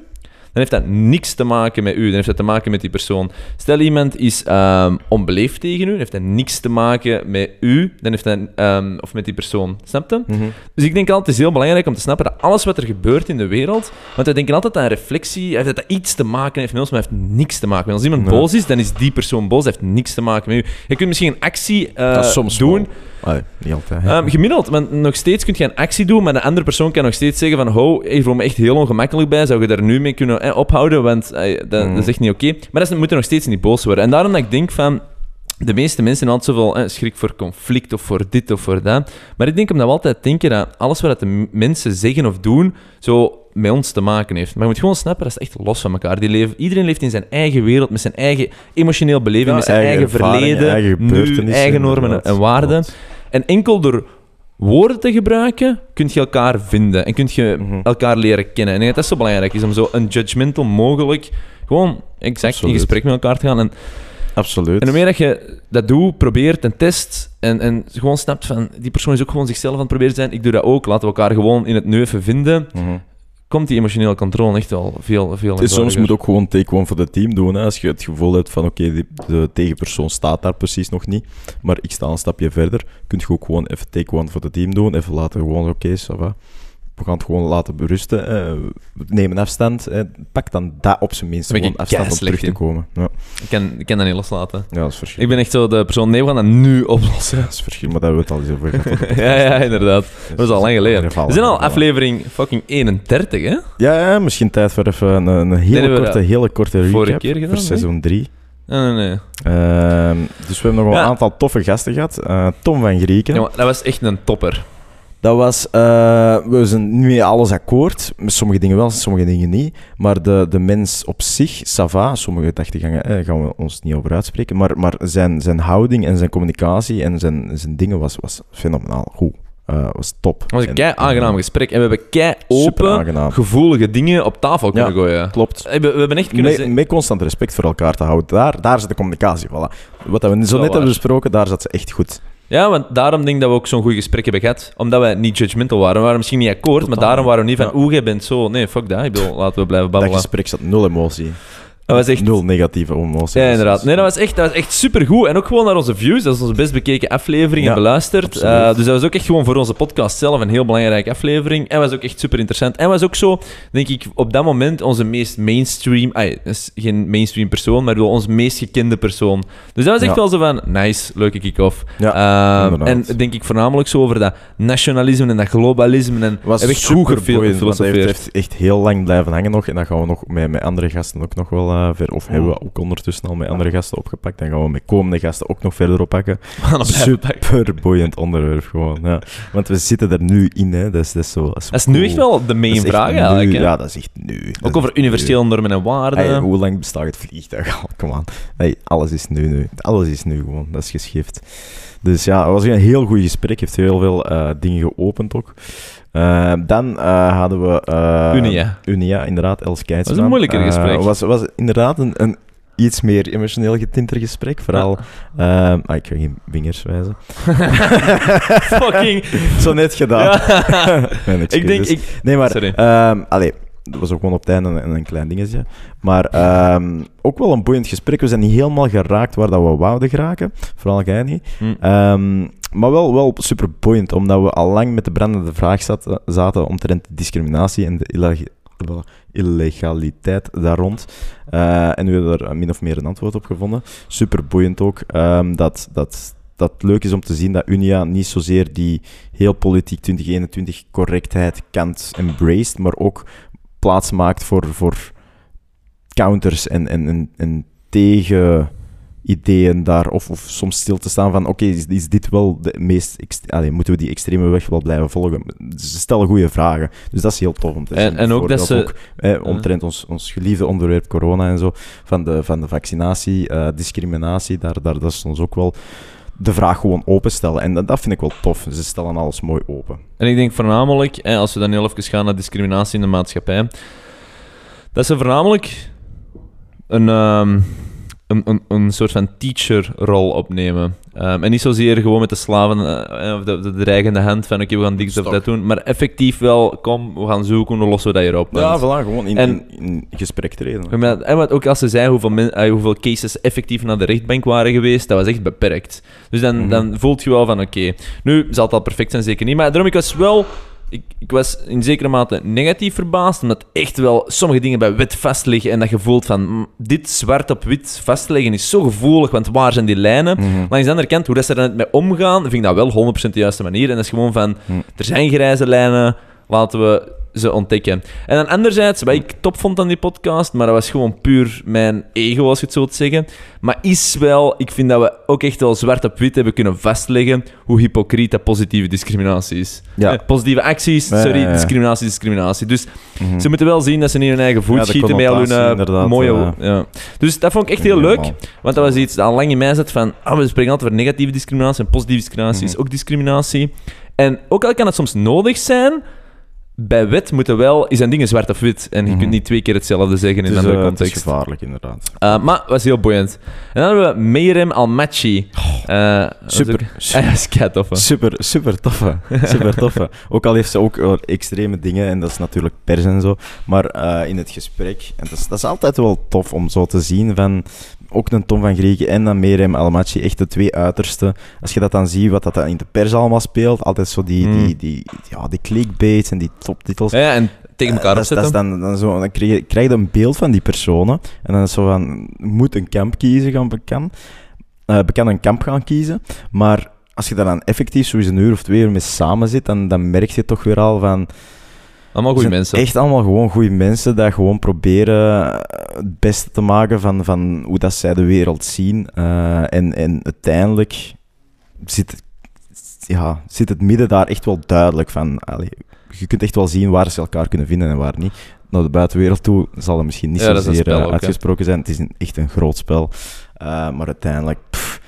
heeft dat niks te maken met u. Dan heeft dat te maken met die persoon. Stel iemand is ehm, onbeleefd tegen u, dan heeft dat niks te maken met u, dan heeft dat, ehm, of met die persoon. Snap je? Mhm. Dus ik denk altijd, het is heel belangrijk om te snappen dat alles wat er gebeurt in de wereld, want we denken altijd aan reflectie, heeft dat iets te maken heeft met ons, maar heeft niks te maken met ons. Als iemand Nee. boos is, dan is die persoon boos, dat heeft niks te maken met u. Je kunt misschien een actie soms doen, wel. Allee, niet altijd. Ehm, gemiddeld, want nog steeds kun je een actie doen, maar de andere persoon kan nog steeds zeggen van ho, ik voel me echt heel ongemakkelijk bij, zou je daar nu mee kunnen eh, ophouden, want eh, dat, dat is echt niet oké. Maar dat is, moet er nog steeds niet boos worden. En daarom dat ik denk van, de meeste mensen hebben altijd zoveel eh, schrik voor conflict of voor dit of voor dat. Maar ik denk omdat we altijd denken dat alles wat de mensen zeggen of doen, zo met ons te maken heeft. Maar je moet gewoon snappen, dat is echt los van elkaar. Die leven, iedereen leeft in zijn eigen wereld, met zijn eigen emotioneel beleving, Ja, met zijn eigen, verleden, eigen nu, eigen normen en waarden. En enkel door woorden te gebruiken, kun je elkaar vinden en kun je Mhm. elkaar leren kennen. En ik denk dat dat zo belangrijk is om zo unjudgmental mogelijk gewoon exact Absoluut. in gesprek met elkaar te gaan. En, Absoluut. en hoe meer dat je dat doet, probeert en test en, en gewoon snapt van die persoon is ook gewoon zichzelf aan het proberen te zijn, ik doe dat ook, laten we elkaar gewoon in het neuven vinden, Mhm. Komt die emotionele controle echt wel veel, veel Het is, soms moet ook gewoon take one voor het team doen. Hè. Als je het gevoel hebt van oké, de tegenpersoon staat daar precies nog niet, maar ik sta een stapje verder, kun je ook gewoon even take one voor het team doen. Even laten gewoon, oké, ça va. We gaan het gewoon laten berusten. hè. We nemen afstand. Pak dan dat op zijn minst gewoon ik afstand om terug te komen. Ja, Ik kan, ik kan dat niet loslaten. ja dat is Ik verschil. ben echt zo de persoon, nee, we gaan dat nu oplossen. Dat is verschil, maar daar hebben we het al eens over gehad. ja, ja, inderdaad. Dat is al lang geleden. We zijn al aflevering fucking 31, hè? Ja, ja, misschien tijd voor even een, een hele, korte, dat hele korte recap vorige keer gedaan, voor seizoen 3. Nee, nee, nee. Ehm, dus we hebben nog wel Ja. een aantal toffe gasten gehad. Eh, Tom van Grieken. Ja, maar dat was echt een topper. Dat was, eh, we zijn niet met alles akkoord. Met sommige dingen wel, sommige dingen niet. Maar de, de mens op zich, ça va. Sommige gedachtegangen eh, gaan we ons niet over uitspreken. Maar, maar zijn, zijn houding en zijn communicatie en zijn, zijn dingen was, was fenomenaal goed. Eh, was top. Het was een En- kei aangenaam gesprek. En we hebben kei open, gevoelige dingen op tafel kunnen Ja. gooien. Klopt. We hebben, we hebben echt kunnen Met, met constant respect voor elkaar te houden. Daar, daar zit de communicatie. Voilà. Wat we zo net waar. hebben besproken, daar zat ze echt goed. Ja, want daarom denk ik dat we ook zo'n goed gesprek hebben gehad. Omdat we niet judgmental waren. We waren misschien niet akkoord, maar daarom waren we niet van... Oeh, jij bent zo... Nee, fuck dat. Ik bedoel, laten we blijven Dat babbelen. gesprek zat nul emotie. Dat was echt... Nul negatieve emotie. Ja, inderdaad. Nee, dat was echt, dat was echt supergoed. En ook gewoon naar onze views. Dat is onze best bekeken aflevering Ja, en beluisterd. Eh, dus dat was ook echt gewoon voor onze podcast zelf een heel belangrijke aflevering. En was ook echt super interessant. En was ook zo, denk ik, op dat moment onze meest mainstream... Ay, dat is geen mainstream persoon, maar wel onze meest gekende persoon. Dus dat was echt Ja. wel zo van, nice, leuke kick-off. Ja, Eh, en denk ik voornamelijk zo over dat nationalisme en dat globalisme. En was echt super goed gefil- boeiend, want hij heeft, gefilosofeerd. echt heel lang blijven hangen nog. En dan gaan we nog met, met andere gasten ook nog wel uh, ver... Of hebben we ook ondertussen al met andere gasten opgepakt. Dan gaan we met komende gasten ook nog verder oppakken. Super boeiend onderwerp gewoon, ja. Want we zitten er nu in, hè. Dat is, dat is zo... Dat is, Dat is nu echt wel de main vraag nu, eigenlijk. hè. Ja, dat is echt nu. Dat Ook over universele normen en waarden. Hey, hoe lang bestaat het vliegtuig al? Kom aan. Hey, alles is nu, nu. Alles is nu gewoon. Dat is geschift. Dus ja, het was een heel goed gesprek. Heeft heel veel eh, dingen geopend ook. Eh, dan eh, hadden we... eh, Unia. Unia, inderdaad. Els Keitsman. was een moeilijker Eh, gesprek. was, was inderdaad een, een iets meer emotioneel getinter gesprek. Vooral... eh, ah, ik ga geen vingers wijzen. Fucking. Zo net gedaan. Ja. Ik denk, ik, Nee, maar... Ehm, allee, dat was ook gewoon op het einde een, een klein dingetje. Maar ehm, ook wel een boeiend gesprek. We zijn niet helemaal geraakt waar dat we wouden geraken. Vooral jij niet. Hm. Ehm, maar wel, wel super boeiend, omdat we al lang met de brandende vraag zaten, zaten omtrent discriminatie en de illeg- illegaliteit daar rond. Eh, en we hebben er min of meer een antwoord op gevonden. Super boeiend ook. ehm, dat, dat, dat leuk is om te zien dat Unia niet zozeer die heel politiek 2021 correctheid kant embraced, maar ook plaats maakt voor, voor counters en, en, en, en tegen ideeën daar, of, of soms stil te staan van, oké, is, is dit wel de meest, allee, moeten we die extreme weg wel blijven volgen? Ze stellen goede vragen, dus dat is heel tof om te En- zien. en ook dat ze- ook, eh, omtrent ons, ons geliefde onderwerp corona en zo, van de, van de vaccinatie, eh, discriminatie, daar, daar dat is ons ook wel de vraag gewoon openstellen. En dat, dat vind ik wel tof. Ze stellen alles mooi open. En ik denk voornamelijk, als we dan heel even gaan naar discriminatie in de maatschappij, dat ze voornamelijk een, ehm, een, een, een soort van teacher-rol opnemen. Ehm, en niet zozeer gewoon met de slaven eh, of de, de dreigende hand van oké, we gaan dit of dat doen, maar effectief wel, kom, we gaan zoeken, hoe lossen we dat hier op. Ja, voilà, gewoon in, En- in, in gesprek treden. Maar- En wat ook als ze zei hoeveel, men- eh, hoeveel cases effectief naar de rechtbank waren geweest, dat was echt beperkt. Dus dan, Mhm. dan voelt je wel van oké, nu zal het al perfect zijn, zeker niet. Maar daarom, ik was wel, ik, ik was in zekere mate negatief verbaasd, omdat echt wel sommige dingen bij wet vastliggen en dat je voelt van mm, dit zwart op wit vastleggen is zo gevoelig, want waar zijn die lijnen? Mhm. Langs de andere kant, hoe dat ze er net mee omgaan, vind ik dat wel 100% de juiste manier. En dat is gewoon van, Hm. er zijn grijze lijnen, laten we ze ontdekken. En dan anderzijds, wat ik top vond aan die podcast, maar dat was gewoon puur mijn ego, als je het zo wilt zeggen, maar is wel, ik vind dat we ook echt wel zwart op wit hebben kunnen vastleggen hoe hypocriet dat positieve discriminatie is. Ja. Eh, positieve acties, sorry, ja, ja. discriminatie is discriminatie. Dus Mhm. ze moeten wel zien dat ze niet hun eigen voet schieten met al hun eh, mooie... ja. Dus dat vond ik echt heel leuk. Want dat was iets dat al lang in mij zat van... Ah, we spreken altijd over negatieve discriminatie en positieve discriminatie is Mhm. ook discriminatie. En ook al kan het soms nodig zijn... Bij wet moeten wel... Is een dingen zwart of wit. En je Mhm. kunt niet twee keer hetzelfde zeggen in een is, andere eh, het is context. gevaarlijk, inderdaad. Uh, maar was heel boeiend. En dan hebben we Meirem Almachi. Uh, dat was Super, ook- Ah, ja, dat is kei tof, hè. Super, super toffe. Super toffe. ook al heeft ze ook extreme dingen, en dat is natuurlijk pers en zo. Maar eh, in het gesprek, en dat is, dat is altijd wel tof om zo te zien van. Ook een Tom van Grieken en dan Merem Almaty, echt de twee uitersten. Als je dat dan ziet, wat dat dan in de pers allemaal speelt, altijd zo die, Mm. die, die, ja, die clickbaits en die toptitels. Ja, en tegen elkaar Eh, dat, is- dat dan, dan, zo, dan krijg, je, krijg je een beeld van die personen. En dan is zo van, moet een kamp kiezen, gaan bekan. eh bekan een kamp gaan kiezen. Maar als je daar dan effectief zo eens een uur of twee uur mee samen zit, dan, dan merk je toch weer al van... Allemaal goede mensen. Echt allemaal gewoon goede mensen, dat gewoon proberen het beste te maken van, van hoe dat zij de wereld zien. Eh, en, en uiteindelijk zit, ja, zit het midden daar echt wel duidelijk van. Allee, je kunt echt wel zien waar ze elkaar kunnen vinden en waar niet. Naar de buitenwereld toe zal het misschien niet Ja, zozeer eh, ook, uitgesproken zijn. Het is een, echt een groot spel. Eh, maar uiteindelijk, pff,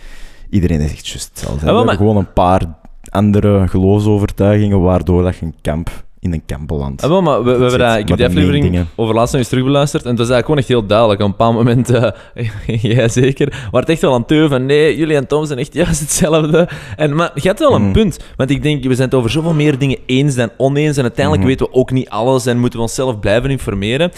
iedereen is echt juist hetzelfde. Ja, maar- hebben gewoon een paar andere geloofsovertuigingen waardoor dat je een kamp in een kamp belandt. Ah, wel, maar we, we hebben dat, ik heb die aflevering over laatst nog eens terugbeluisterd en het was eigenlijk gewoon echt heel duidelijk. Op een bepaald moment, eh, jij zeker, waar het echt wel aan teu van nee, jullie en Tom zijn echt juist hetzelfde. En, maar je hebt wel een Mhm. punt, want ik denk, we zijn het over zoveel meer dingen eens dan oneens en uiteindelijk Mhm. weten we ook niet alles en moeten we onszelf blijven informeren.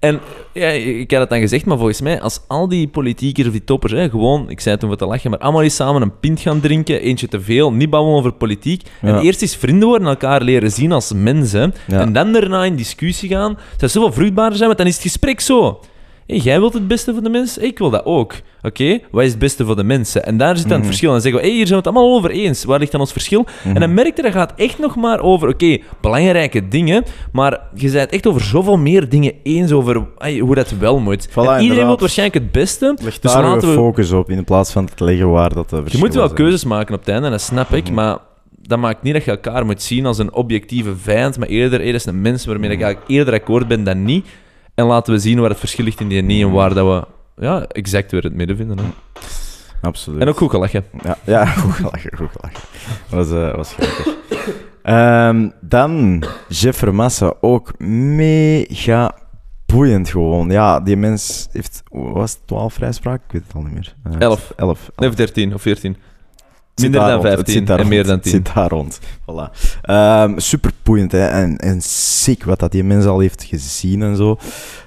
En ja, ik had het dan gezegd, maar volgens mij, als al die politiekers of die toppers, hè, gewoon, ik zei het toen wat te lachen, maar allemaal eens samen een pint gaan drinken, eentje te veel, niet babbelen over politiek, en eerst eens vrienden worden, elkaar leren zien als mensen, Ja. en dan daarna in discussie gaan, zou zoveel vruchtbaarder zijn, want dan is het gesprek zo. Hey, jij wilt het beste voor de mensen, ik wil dat ook. Oké, wat is het beste voor de mensen? En daar zit dan het Mhm. verschil. En dan zeggen we, hey, hier zijn we het allemaal over eens. Waar ligt dan ons verschil? Mhm. En dan merk je, dat gaat echt nog maar over, oké, belangrijke dingen, maar je bent het echt over zoveel meer dingen eens over hey, hoe dat wel moet. Voilà, en iedereen wil waarschijnlijk het beste. Leg Dus daar laten we focus op, in plaats van te leggen waar dat de Je moet wel keuzes maken op het einde, en dat snap ik, Mhm. maar dat maakt niet dat je elkaar moet zien als een objectieve vijand, maar eerder, dat is een mens waarmee ik Mhm. eigenlijk eerder akkoord ben dan niet. En laten we zien waar het verschil ligt in die niet en waar dat we ja, exact weer het midden vinden. Hè. Absoluut. En ook goed gelachen. Ja, ja goed gelachen, goed gelachen. Dat was, eh, was grappig. Ehm, dan, Jeff Massa, ook mega boeiend gewoon. Ja, die mens heeft, was het 12 vrijspraak? Ik weet het al niet meer. Eh, Elf. 11. Nee, of 13 of 14. Het Minder dan rond, het 15 zit daar en meer dan Het 10. zit daar rond. Voilà. Ehm, super boeiend, hè. En, en sick wat dat die mens al heeft gezien en zo.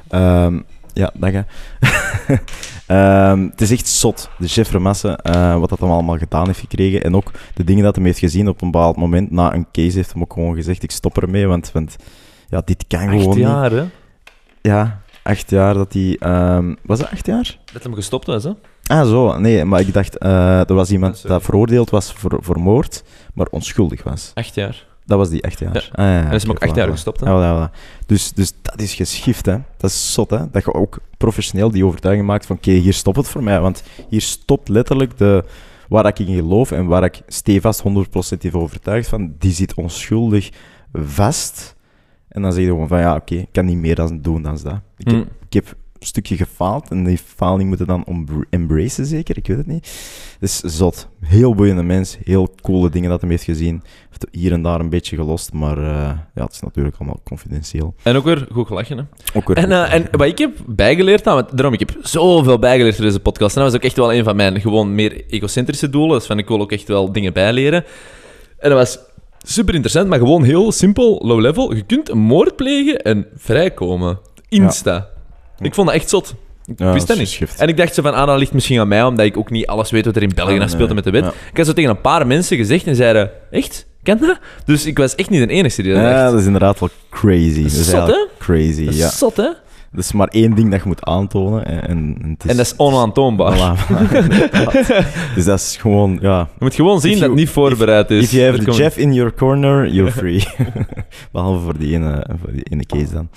Ehm, ja, dank je. Ehm, het is echt zot, de chef Remasse, eh, wat dat hem allemaal gedaan heeft gekregen. En ook de dingen dat hij heeft gezien op een bepaald moment. Na een case heeft hem ook gewoon gezegd, ik stop ermee, want, want ja, dit kan gewoon Acht niet. jaar, hè? Ja, acht jaar dat hij... was dat acht jaar? Dat hem gestopt was, hè? Ah, zo. Nee, maar ik dacht, eh, er was iemand Ah, sorry. dat veroordeeld was voor, voor moord, maar onschuldig was. Acht jaar. Dat was die acht jaar. Ja. Ah, ja, En is hem ook acht jaar gestopt, hè? Ja, voilà, voilà. Dus, dus dat is geschift, hè. Dat is zot, hè. Dat je ook professioneel die overtuiging maakt van, oké, hier stopt het voor mij. Want hier stopt letterlijk de, waar ik in geloof en waar ik stevast 100% in overtuigd van, die zit onschuldig vast. En dan zeg je gewoon van, ja, oké, ik kan niet meer dan doen dan dat. Ik heb, Hm. ik heb stukje gefaald. En die faling moeten dan om- embracen, zeker. Ik weet het niet. Dus zot. Heel boeiende mens. Heel coole dingen dat hij heeft gezien. Heeft hier en daar een beetje gelost. Maar eh, ja, het is natuurlijk allemaal confidentieel. En ook weer goed gelachen, hè. Ook weer En, goed. eh, en wat ik heb bijgeleerd, aan, want daarom, ik heb zoveel bijgeleerd in deze podcast. En dat was ook echt wel een van mijn gewoon meer egocentrische doelen. Dus van, ik wil ook echt wel dingen bijleren. En dat was super interessant, maar gewoon heel simpel, low level. Je kunt een moord plegen en vrijkomen. Insta. Ik vond dat echt zot. Ik Ja, wist dat dat niet. geschift. En ik dacht zo van, ah, dat ligt misschien aan mij, omdat ik ook niet alles weet wat er in België Ah, speelt nee. met de wet. Ja. Ik had zo tegen een paar mensen gezegd en zeiden, echt? Ken dat? Dus ik was echt niet de enige die dat Ja, dat is inderdaad wel crazy. Dat is Zot, eigenlijk crazy, Dat is ja. zot, hè? Er is maar één ding dat je moet aantonen. En, en, het is... En dat is onaantoonbaar. Voilà, dus dat is gewoon, ja... Je moet gewoon zien dat het niet voorbereid is. If you have Dat the Jeff in your corner, you're free. Behalve voor die ene, voor die ene case dan.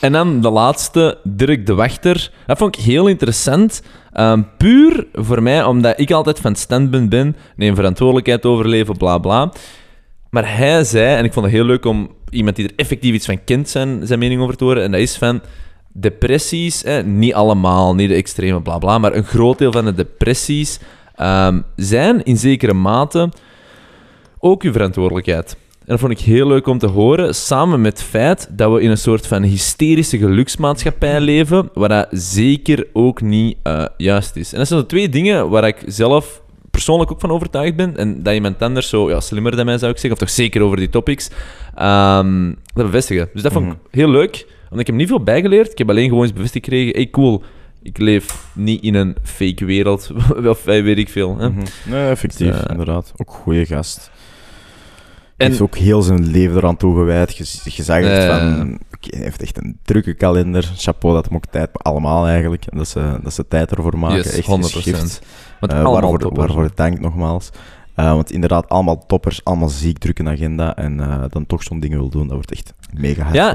En dan de laatste, Dirk de Wachter. Dat vond ik heel interessant. Ehm, puur voor mij, omdat ik altijd van standpunt ben, neem verantwoordelijkheid overleven, bla bla. Maar hij zei, en ik vond het heel leuk om iemand die er effectief iets van kent zijn, zijn mening over te horen, en dat is van depressies, niet allemaal, niet de extreme bla bla, maar een groot deel van de depressies ehm, zijn in zekere mate ook uw verantwoordelijkheid. En dat vond ik heel leuk om te horen, samen met het feit dat we in een soort van hysterische geluksmaatschappij leven, waar dat zeker ook niet eh, juist is. En dat zijn de twee dingen waar ik zelf persoonlijk ook van overtuigd ben, en dat iemand anders zo ja, slimmer dan mij zou ik zeggen, of toch zeker over die topics, ehm, dat bevestigen. Dus dat vond ik Mhm. heel leuk, want ik heb niet veel bijgeleerd, ik heb alleen gewoon eens bevestigd gekregen, hey cool, ik leef niet in een fake wereld, of eh, weet ik veel. Hè? Mhm. Nee, effectief, Dus, eh, inderdaad. Ook goede gast. En- Hij heeft ook heel zijn leven eraan toegewijd. Je, zag Eh. van... hij heeft echt een drukke kalender. Chapeau, dat hem ook tijd... Allemaal eigenlijk. En dat ze, dat ze tijd ervoor maken. Yes, echt 100%. geschift. Want Eh, waarvoor, toppers. waarvoor het dank nogmaals. Eh, want inderdaad, allemaal toppers, allemaal ziek druk een agenda. En eh, dan toch zo'n dingen wil doen, dat wordt echt mega hard Ja.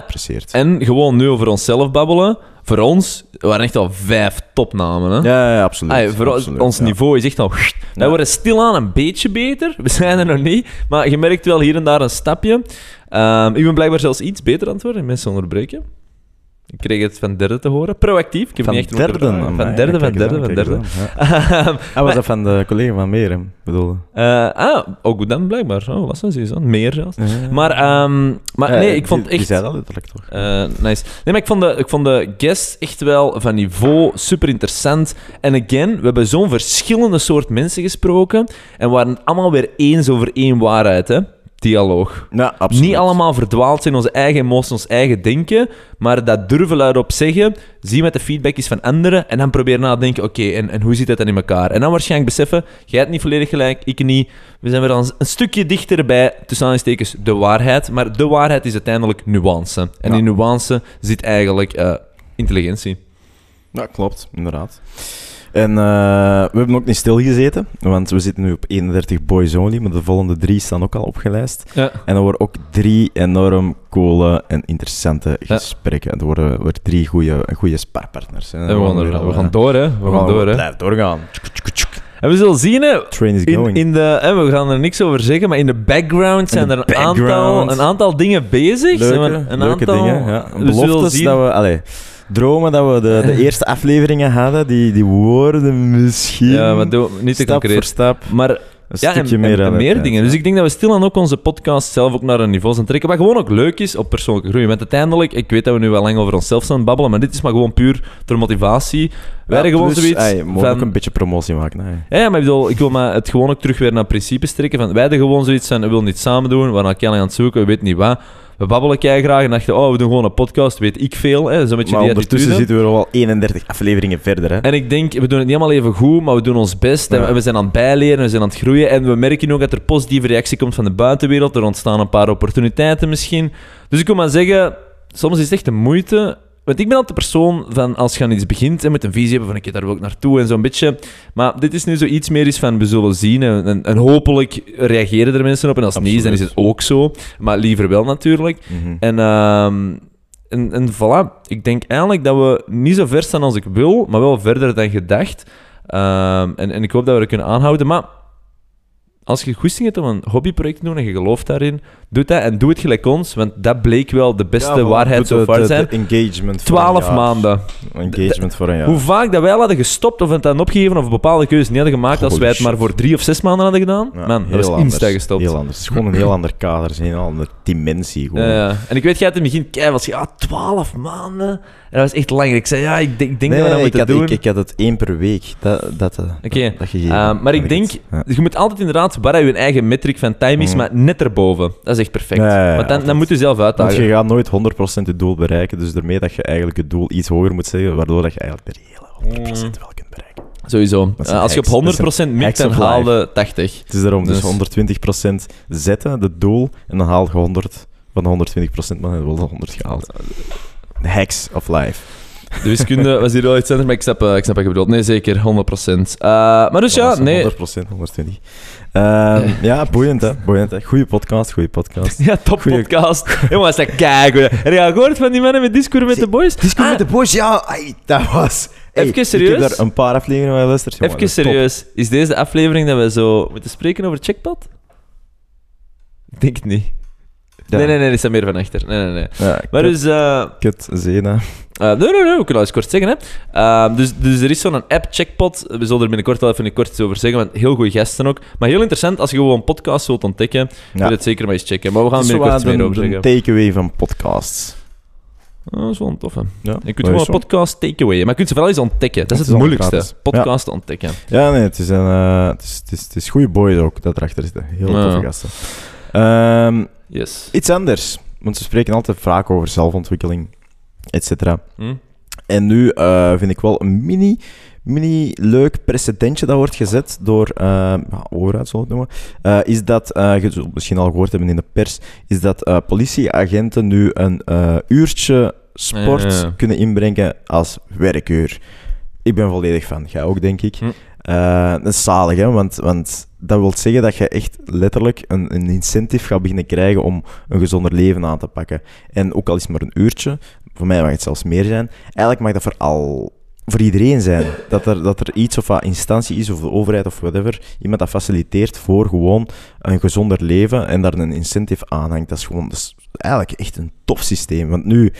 En gewoon nu over onszelf babbelen. Voor ons waren echt al vijf topnamen. Hè? Ja, ja, absoluut. Ay, voor ons- absoluut, ons ja. niveau is echt al... Wij Ja. worden stilaan een beetje beter. We zijn er nog niet. Maar je merkt wel hier en daar een stapje. Ehm, ik ben blijkbaar zelfs iets beter aan het worden. Mensen onderbreken. Ik kreeg het van derde te horen. Proactief. Ik heb Van niet echt derde? amai, Van derde, van derde, van derde. Ah, was dat van de collega van Merem, bedoelde? Eh, ah, ook dan blijkbaar. Oh, wat is dat? Meer zelfs. Maar, ehm, maar Ja, nee, ik vond echt... Die zei dat letterlijk toch? Eh, nice. Nee, maar ik vond, de, ik vond de guest echt wel van niveau super interessant. En again, we hebben zo'n verschillende soort mensen gesproken. En waren allemaal weer eens over één waarheid, hè? Dialoog. Ja, absoluut. Niet allemaal verdwaald zijn, onze eigen emoties, ons eigen denken. Maar dat durven luidop zeggen. Zien wat de feedback is van anderen. En dan proberen na te denken: oké, en, en hoe zit dat dan in elkaar? En dan waarschijnlijk beseffen: jij hebt niet volledig gelijk, ik niet. We zijn weer dan een stukje dichter bij, tussen aanhalingstekens, de waarheid. Maar de waarheid is uiteindelijk nuance. En Ja. in nuance zit eigenlijk eh, intelligentie. Ja, klopt, inderdaad. En eh, we hebben ook niet stilgezeten, want we zitten nu op 31 boys only, maar de volgende drie staan ook al opgelijst. Ja. En er worden ook drie enorm coole en interessante gesprekken. Er worden, worden drie goede sparpartners. hè. En we, gaan, er- we door, hè? We, gaan door, hè? Blijf doorgaan. En we zullen zien, hè? Train is In, going. in de, hè, we gaan er niks over zeggen, maar in de background zijn de er een aantal, een aantal dingen bezig. We leuke, een leuke aantal, dingen. Ja. we zullen Beloftes zien. dat we... Allee, dromen dat we de, de eerste afleveringen hadden, die, die worden misschien... Ja, maar doe, niet te stap concreet. voor stap Maar een ja, en, stukje en- meer en meer dingen. ja. Dus ik denk dat we stilaan ook onze podcast zelf ook naar een niveau zijn trekken. Wat gewoon ook leuk is op persoonlijke groei. Want uiteindelijk, ik weet dat we nu wel lang over onszelf staan babbelen, maar dit is maar gewoon puur ter motivatie. Wij hadden gewoon plus, zoiets ey, we mogen van... ook een beetje promotie maken. Ja, ja, maar ik bedoel, ik wil maar het gewoon ook terug weer naar principes trekken. Van, wij hadden gewoon zoiets van, we willen iets samen doen, we al keihard aan het zoeken, we weten niet wat. We babbelen kei graag en dachten, oh, we doen gewoon een podcast, weet ik veel. Hè. Zo'n beetje Maar die ondertussen attitude. zitten we al 31 afleveringen verder. Hè. En ik denk, we doen het niet allemaal even goed, maar we doen ons best. En we zijn aan het bijleren, we zijn aan het groeien. En we merken ook dat er positieve reactie komt van de buitenwereld. Er ontstaan een paar opportuniteiten misschien. Dus ik wil maar zeggen, soms is het echt de moeite. Want ik ben altijd de persoon van, als je aan iets begint, en met een visie hebben van, ik daar wil ik naartoe en zo'n beetje. Maar dit is nu zoiets meer is van, we zullen zien. En, en, en hopelijk reageren er mensen op. En als niet dan is het ook zo. Maar liever wel natuurlijk. Mhm. En, ehm, en, en voilà, ik denk eigenlijk dat we niet zo ver staan als ik wil, maar wel verder dan gedacht. Ehm, en, en ik hoop dat we dat kunnen aanhouden. Maar als je goesting hebt om een hobbyproject te doen en je gelooft daarin, doe dat en doe het gelijk ons, want dat bleek wel de beste Ja, waarheid zo far de- zijn. engagement voor een 12 jaar. maanden. Engagement voor een jaar. Hoe vaak dat wij al hadden gestopt of het hadden opgegeven of bepaalde keuzes niet hadden gemaakt als wij het maar voor drie of zes maanden hadden gedaan, Ja, man, dat was anders, insta gestopt. Heel anders. Het is gewoon een heel ander kader, het is een heel andere dimensie. Gewoon. Ja, ja. En ik weet, jij had in het begin kei was ja, 12 maanden. En dat was echt lang. Ik zei, ja, ik denk, ik denk nee, dat we dat moeten had, doen. ik, ik had het één per week. Dat, dat, eh, Oké, dat, dat gegeven. Uh, maar ik denk, je moet altijd inderdaad, waar je eigen metric van time is, Mhm. maar net erboven. Dat is echt perfect. Ja, ja, ja, Want dan, dan moet je zelf Want uitdagen. je gaat nooit 100% je doel bereiken, dus daarmee dat je eigenlijk het doel iets hoger moet zeggen, waardoor dat je eigenlijk de hele 100% wel kunt bereiken. Sowieso. Uh, een als je op hacks. Dat is 100% mikt, dan of haal life. je 80. Het is daarom dus, Dus- 120% zetten, het doel, en dan haal je 100 van de 120%, maar dan heb je wel de 100 gehaald. De hacks of life. De wiskunde was hier wel iets anders, maar ik snap, eh, ik snap wat je bedoelt. Nee, zeker, 100%. Uh, maar dus ja, nee. 100%, 120. Ehm, ja, boeiend hè, boeiend hè. Goeie podcast, goeie podcast. Ja, top Goeie- podcast. Jongens, dat kijk. Heb je al gehoord van die mannen met Discord met de boys? Disco Ah, met de boys, ja, ai, dat was... Hey, Even Ik serieus? heb daar een paar afleveringen van geluisterd. jongen, Even dat is top. serieus. Is deze de aflevering dat we zo moeten spreken over Checkpot? Ik denk het niet. Ja. Nee, nee, nee, er staat meer van achter. Nee, nee, nee. Ja, Maar kut, dus... eh, kut, Zena. eh, nee, nee, nee, we kunnen eens kort zeggen. Hè. Eh, dus, dus er is zo'n app, Checkpot. We zullen er binnenkort wel even kort iets over zeggen, want heel goede gasten ook. Maar heel interessant, als je gewoon een podcast wilt ontdekken, Ja. wil je het zeker maar eens checken. Maar we gaan er binnenkort iets meer over zeggen. de takeaway van podcasts. Oh, dat is wel een toffe. Ja, Je kunt gewoon een podcast takeaway. Maar je kunt ze vooral eens ontdekken. Dat is Het moeilijkste. Podcast ontdekken. Ja, nee, het is een... het, is, het, is, het is goede boys ook, dat erachter zitten. Heel Ja. toffe gasten. Ehm, Yes. iets anders. Want ze spreken altijd vaak over zelfontwikkeling, et cetera. Hm? En nu eh, vind ik wel een mini, mini leuk precedentje dat wordt gezet door, eh ja, overheid zal ik het noemen, eh, is dat, eh, je zult het misschien al gehoord hebben in de pers, is dat eh, politieagenten nu een eh, uurtje sport kunnen inbrengen als werkuur. Ik ben volledig fan, jij ook denk ik. Hm. Eh, dat is zalig, hè? Want, want dat wil zeggen dat je echt letterlijk een, een incentive gaat beginnen krijgen om een gezonder leven aan te pakken. En ook al is het maar een uurtje, voor mij mag het zelfs meer zijn, eigenlijk mag dat voor al voor iedereen zijn. Dat er, dat er iets of wat instantie is, of de overheid of whatever, iemand dat faciliteert voor gewoon een gezonder leven en daar een incentive aan hangt. Dat is gewoon dat is eigenlijk echt een tof systeem. Want nu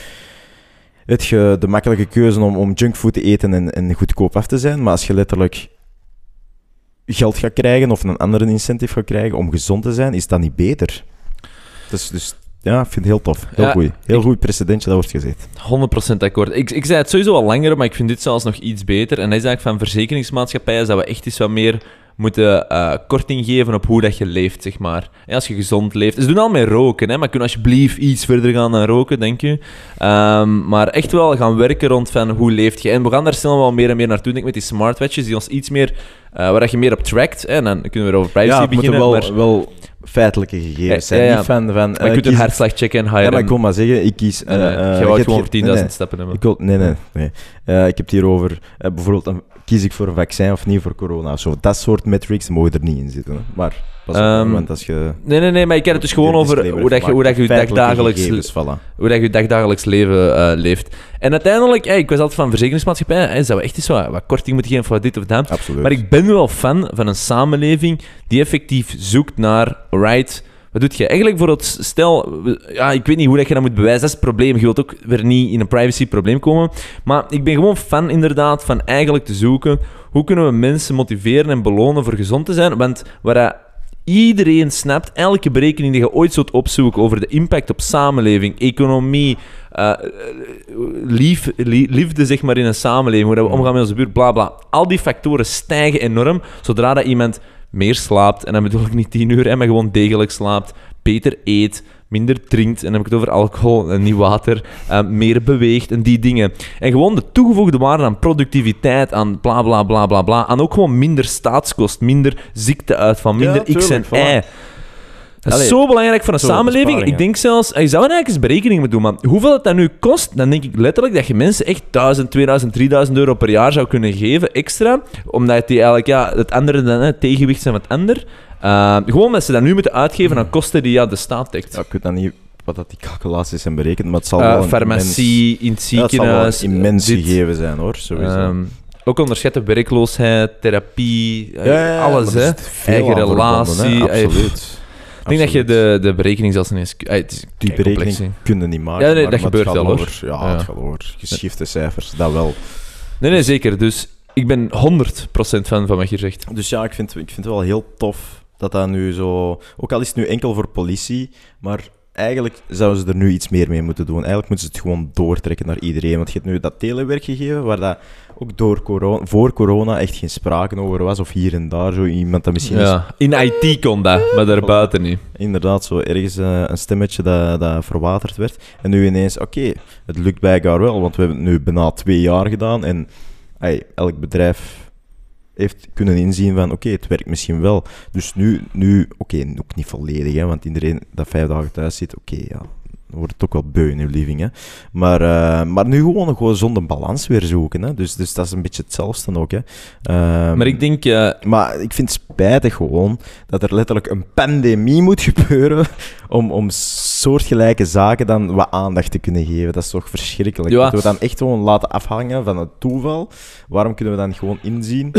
heb je de makkelijke keuze om, om junkfood te eten en, en goedkoop af te zijn, maar als je letterlijk geld gaat krijgen of een andere incentive gaat krijgen om gezond te zijn, is dat niet beter. Dus, dus ja, ik vind het heel tof. Heel Ja, goed. Heel goed precedentje dat wordt gezet. 100% akkoord. Ik, ik zei het sowieso al langer, maar ik vind dit zelfs nog iets beter. En dat is eigenlijk van verzekeringsmaatschappijen is dat we echt eens wat meer moeten eh, korting geven op hoe dat je leeft, zeg maar. En als je gezond leeft. Ze doen al met roken, hè, maar kunnen alsjeblieft iets verder gaan dan roken, denk je. Ehm, maar echt wel gaan werken rond van hoe leeft je. En we gaan daar snel wel meer en meer naartoe, denk ik, met die smartwatches, die ons iets meer, eh, waar je meer op trackt. Hè, en dan kunnen we weer over privacy ja, beginnen. wel, maar, wel feitelijke gegevens Ja, zijn. ja, ja. Niet van, van maar eh, je kunt een kies- hartslag checken en Ja, maar ik wil maar zeggen, ik kies... eh Nee, nee, eh, je wou hebt gewoon hier- voor 10.000 nee, nee. stappen hebben. Ik wil, nee, nee. nee. Eh, ik heb het hier over, eh, bijvoorbeeld, een- kies ik voor een vaccin of niet voor corona zo. Dat soort metrics mogen er niet in zitten. Maar pas op, Ehm, want als je... Nee, nee, nee, maar ik heb het dus gewoon over hoe dat je, hoe dat je, dagdagelijks, Gegevens, voilà. hoe dat je dagdagelijks leven eh, leeft. En uiteindelijk, hey, ik was altijd van verzekeringsmaatschappij, hey, zou echt eens wat, wat korting moeten geven voor dit of dat. Absoluut. Maar ik ben wel fan van een samenleving die effectief zoekt naar, right, wat doet je? Eigenlijk voor het stel, ja, ik weet niet hoe dat je dat moet bewijzen, dat is het probleem. Je wilt ook weer niet in een privacy-probleem komen. Maar ik ben gewoon fan inderdaad van eigenlijk te zoeken, hoe kunnen we mensen motiveren en belonen voor gezond te zijn? Want waar dat iedereen snapt, elke berekening die je ooit zult opzoeken over de impact op samenleving, economie, eh, eh, lief, lie- liefde zeg maar in een samenleving, hoe dat we omgaan met onze buurt, bla bla. Al die factoren stijgen enorm zodra dat iemand meer slaapt, en dan bedoel ik niet tien uur, hè, maar gewoon degelijk slaapt, beter eet, minder drinkt, en dan heb ik het over alcohol en niet water, eh, meer beweegt en die dingen. En gewoon de toegevoegde waarde aan productiviteit, aan bla bla bla bla bla, aan ook gewoon minder staatskost, minder ziekteuitval, minder Ja, x en tuurlijk, voilà. Dat is Allee, zo belangrijk voor een zo, samenleving. Ik denk zelfs, je zou er eigenlijk eens berekening moeten doen, maar hoeveel het dat nu kost, dan denk ik letterlijk dat je mensen echt 1000, 2000, 3000 euro per jaar zou kunnen geven extra, omdat die eigenlijk, ja, het andere dan het tegenwicht zijn wat ander. Uh, gewoon dat ze dat nu moeten uitgeven aan kosten die ja, de staat dekt. Ja, ik weet dan niet wat dat die calculaties zijn berekend, maar het zal Uh, wel een farmacie, in het immens, ja, het zal wel ziekenhuis. een immens dit. gegeven zijn, hoor. Sowieso. Ehm, ook onderschatten werkloosheid, therapie, eh, Ja, ja, ja, alles, hè. Eigen hè. relatie, eh, Absoluut. Ik denk dat je de, de berekening zelfs niet eens... Die berekening kunnen niet maken. Ja, nee, maar- dat maar gebeurt wel, hoor. over- Ja, Ja. het gaat over geschifte cijfers, dat wel. Nee, nee, zeker. Dus ik ben 100% fan van wat je zegt. Dus ja, ik vind, ik vind het wel heel tof dat dat nu zo... Ook al is het nu enkel voor politie, maar eigenlijk zouden ze er nu iets meer mee moeten doen. Eigenlijk moeten ze het gewoon doortrekken naar iedereen. Want je hebt nu dat telewerk gegeven, waar dat ook door corona, voor corona echt geen sprake over was. Of hier en daar zo iemand dat misschien Ja. In IT kon dat, maar daarbuiten niet. inderdaad zo ergens eh, een stemmetje dat, dat verwaterd werd. En nu ineens, oké, het lukt blijkbaar wel, want we hebben het nu bijna twee jaar gedaan. En elk bedrijf heeft kunnen inzien van, oké, het werkt misschien wel. Dus nu, nu oké, ook niet volledig, hè, want iedereen dat vijf dagen thuis zit, oké, ja, wordt het ook wel beu in uw living. Hè. Maar, eh, maar nu gewoon een gezonde balans weer zoeken. Hè. Dus, dus dat is een beetje hetzelfde ook. Hè. Ehm, Maar ik denk... eh, maar ik vind het spijtig gewoon dat er letterlijk een pandemie moet gebeuren om, om soortgelijke zaken dan wat aandacht te kunnen geven. Dat is toch verschrikkelijk. Ja. Moeten we dan echt gewoon laten afhangen van het toeval? Waarom kunnen we dan gewoon inzien?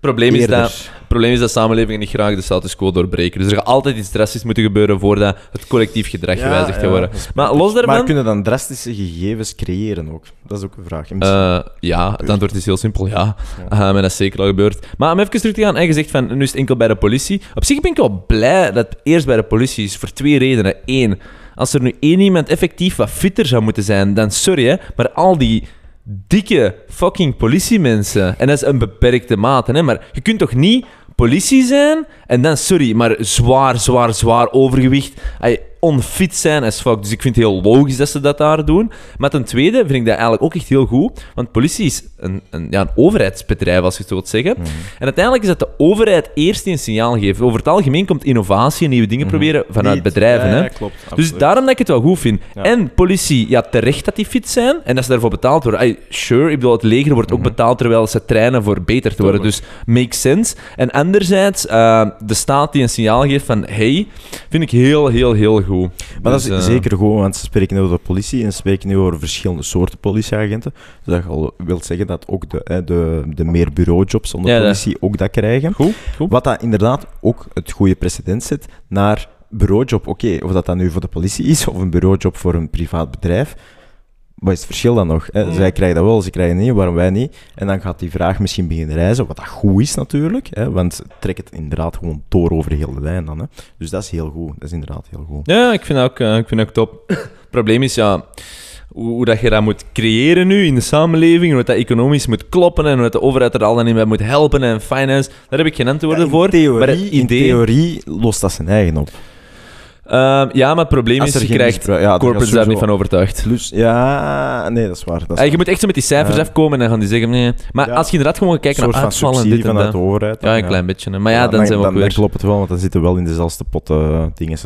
Probleem is dat... Het probleem is dat samenlevingen niet graag de status quo doorbreken. Dus er gaat altijd iets drastisch moeten gebeuren voordat het collectief gedrag gewijzigd gaat worden. Maar los daarvan... Maar kunnen dan drastische gegevens creëren ook? Dat is ook een vraag. Eh, ja, het antwoord is heel simpel, ja. Ja. En dat is zeker al gebeurd. Maar om even terug te gaan, en gezegd van, nu is het enkel bij de politie. Op zich ben ik wel blij dat het eerst bij de politie is, voor twee redenen. Eén, als er nu één iemand effectief wat fitter zou moeten zijn, dan sorry hè, maar al die dikke fucking politiemensen, en dat is een beperkte mate, hè, maar je kunt toch niet politie zijn en dan, sorry, maar zwaar, zwaar, zwaar overgewicht, ay, onfit zijn as fuck. Dus ik vind het heel logisch dat ze dat daar doen. Maar ten tweede vind ik dat eigenlijk ook echt heel goed, want politie is een, een, ja, een overheidsbedrijf, als je het zo wilt zeggen. Mhm. En uiteindelijk is dat de overheid eerst die een signaal geeft. Over het algemeen komt innovatie en nieuwe dingen proberen vanuit Niet- bedrijven. Mhm. Ja, hè. ja, klopt. Dus absoluut. daarom dat ik het wel goed vind. Ja. En politie, ja, terecht dat die fit zijn en dat ze daarvoor betaald worden. Ay, sure, ik bedoel, het leger wordt ook Mhm. betaald terwijl ze trainen voor beter te worden. Dus makes sense. En anderzijds, eh, de staat die een signaal geeft van hey, vind ik heel, heel, heel goed. Maar dat Dus, is eh, zeker goed, want ze spreken nu over de politie en ze spreken nu over verschillende soorten politieagenten. Dus dat wil zeggen dat ook de, de, de meer bureaujobs onder Ja, dat- politie ook dat krijgen. Goed, goed. Wat dat inderdaad ook het goede precedent zet naar bureaujob. Oké, of dat dan nu voor de politie is of een bureaujob voor een privaat bedrijf. Wat is het verschil dan nog? Hè? Mm. Zij krijgen dat wel, ze krijgen het niet, waarom wij niet? En dan gaat die vraag misschien beginnen reizen, wat dat goed is natuurlijk, hè? want trek het inderdaad gewoon door over heel de lijn dan. Hè? Dus dat is heel goed, dat is inderdaad heel goed. Ja, ik vind dat ook, eh, ik vind dat ook top. Het probleem is, ja, hoe, hoe dat je dat moet creëren nu in de samenleving, hoe dat economisch moet kloppen en hoe dat de overheid er al dan in bij moet helpen en finance, daar heb ik geen antwoorden in voor. Theorie, maar in idee, theorie lost dat zijn eigen op. Ehm, ja, maar het probleem is, je krijgt ja, corporates daar niet van overtuigd. Plus, ja, nee, dat is waar. Dat is Eh, je moet echt zo met die cijfers Ja. afkomen en dan gaan die zeggen nee. Maar als je inderdaad gewoon een naar uitvallen dit en dat. Ja, een dan, klein beetje. Maar ja, dan, zijn we ook dan, weer... klopt het wel, want dan zitten we wel in dezelfde pot eh dingen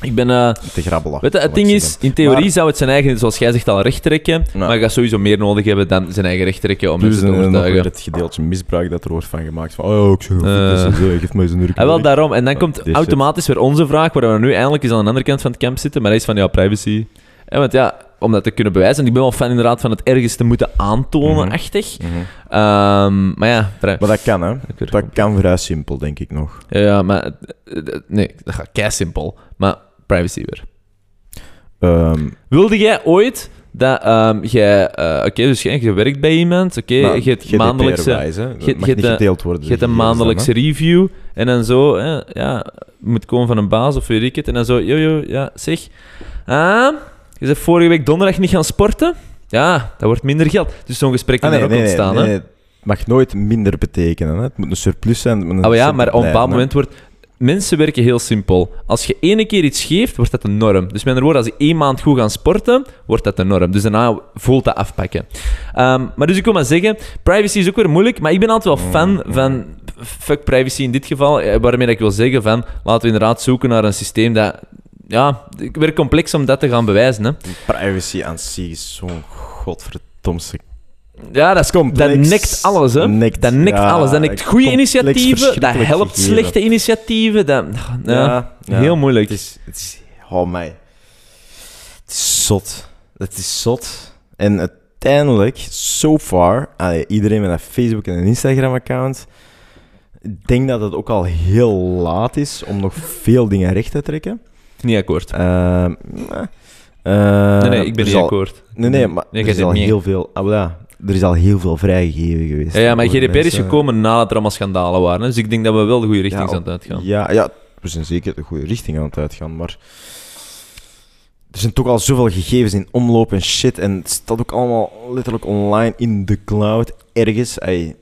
Ik ben... eh, te grabbelen. Weet je, het ding is, in theorie Maar- zou het zijn eigen, zoals jij zegt, al recht trekken. Maar je gaat sowieso meer nodig hebben dan zijn eigen recht trekken om Dus mensen te overtuigen. het gedeeltje misbruik dat er wordt van gemaakt. Van, oh, ik zeg, Eh. uh, geef mij zo'n En wel daarom. En dan komt automatisch weer onze vraag, waar we nu eindelijk eens aan de andere kant van het camp zitten. Maar dat is van, ja, privacy. En want ja, om dat te kunnen bewijzen. En ik ben wel fan inderdaad van het ergens te moeten aantonen, Mhm. achtig. Mhm. Ehm, maar ja, Maar dat kan, hè. Dat kan vrij simpel, denk ik nog. ja, maar... eh, eh, Nee, dat gaat kei simpel. Maar privacy weer. Ehm, Wilde jij ooit dat ehm, jij... eh, Oké, dus jij, je werkt bij iemand. Oké, je hebt maandelijkse... Je- mag je niet hebt, gedeeld worden. Je hebt de een dan, maandelijkse review en dan zo, hè, ja, moet komen van een baas of weet ik het. En dan zo, yo, yo, ja, zeg, ah, je bent vorige week donderdag niet gaan sporten? Ja, dat wordt minder geld. Dus zo'n gesprek kan Ah, er ook nee, ontstaan, nee, hè. mag nooit minder betekenen. Hè. Het moet een surplus zijn. het moet een Oh ja, maar op een bepaald moment wordt... Mensen werken heel simpel. Als je ene keer iets geeft, wordt dat de norm. Dus met andere woorden, als ik één maand goed ga sporten, wordt dat de norm. Dus daarna voelt dat afpakken. Ehm, maar dus ik wil maar zeggen, privacy is ook weer moeilijk, maar ik ben altijd wel fan Mm. van fuck privacy in dit geval, eh, waarmee dat ik wil zeggen van laten we inderdaad zoeken naar een systeem dat ja, weer complex om dat te gaan bewijzen. Hè. Privacy aan zich is zo'n godverdomse Ja, dat, is, complex. dat nekt alles. Hè. Nekt, dat nekt ja, alles. Dat nekt goede initiatieven, dat helpt gegeven. slechte initiatieven. Dat, ja, ja. heel moeilijk. Het is, het is, oh mij. Het is zot. Het is zot. En uiteindelijk, so far, allee, iedereen met een Facebook en een Instagram-account, ik denk dat het ook al heel laat is om nog veel dingen recht te trekken. Niet akkoord. Ehm, eh, nee, nee, ik ben niet al- akkoord. Nee, nee, maar Nee, er is al niet- heel veel... Ah, ja, er is al heel veel vrijgegeven geweest. Ja, ja, maar GDPR is gekomen nadat er allemaal schandalen waren. hè. Dus ik denk dat we wel de goede richting zijn aan het uitgaan. Ja, ja, we zijn zeker de goede richting aan het uitgaan, maar... Er zijn toch al zoveel gegevens in omloop en shit. En het staat ook allemaal letterlijk online in de cloud ergens.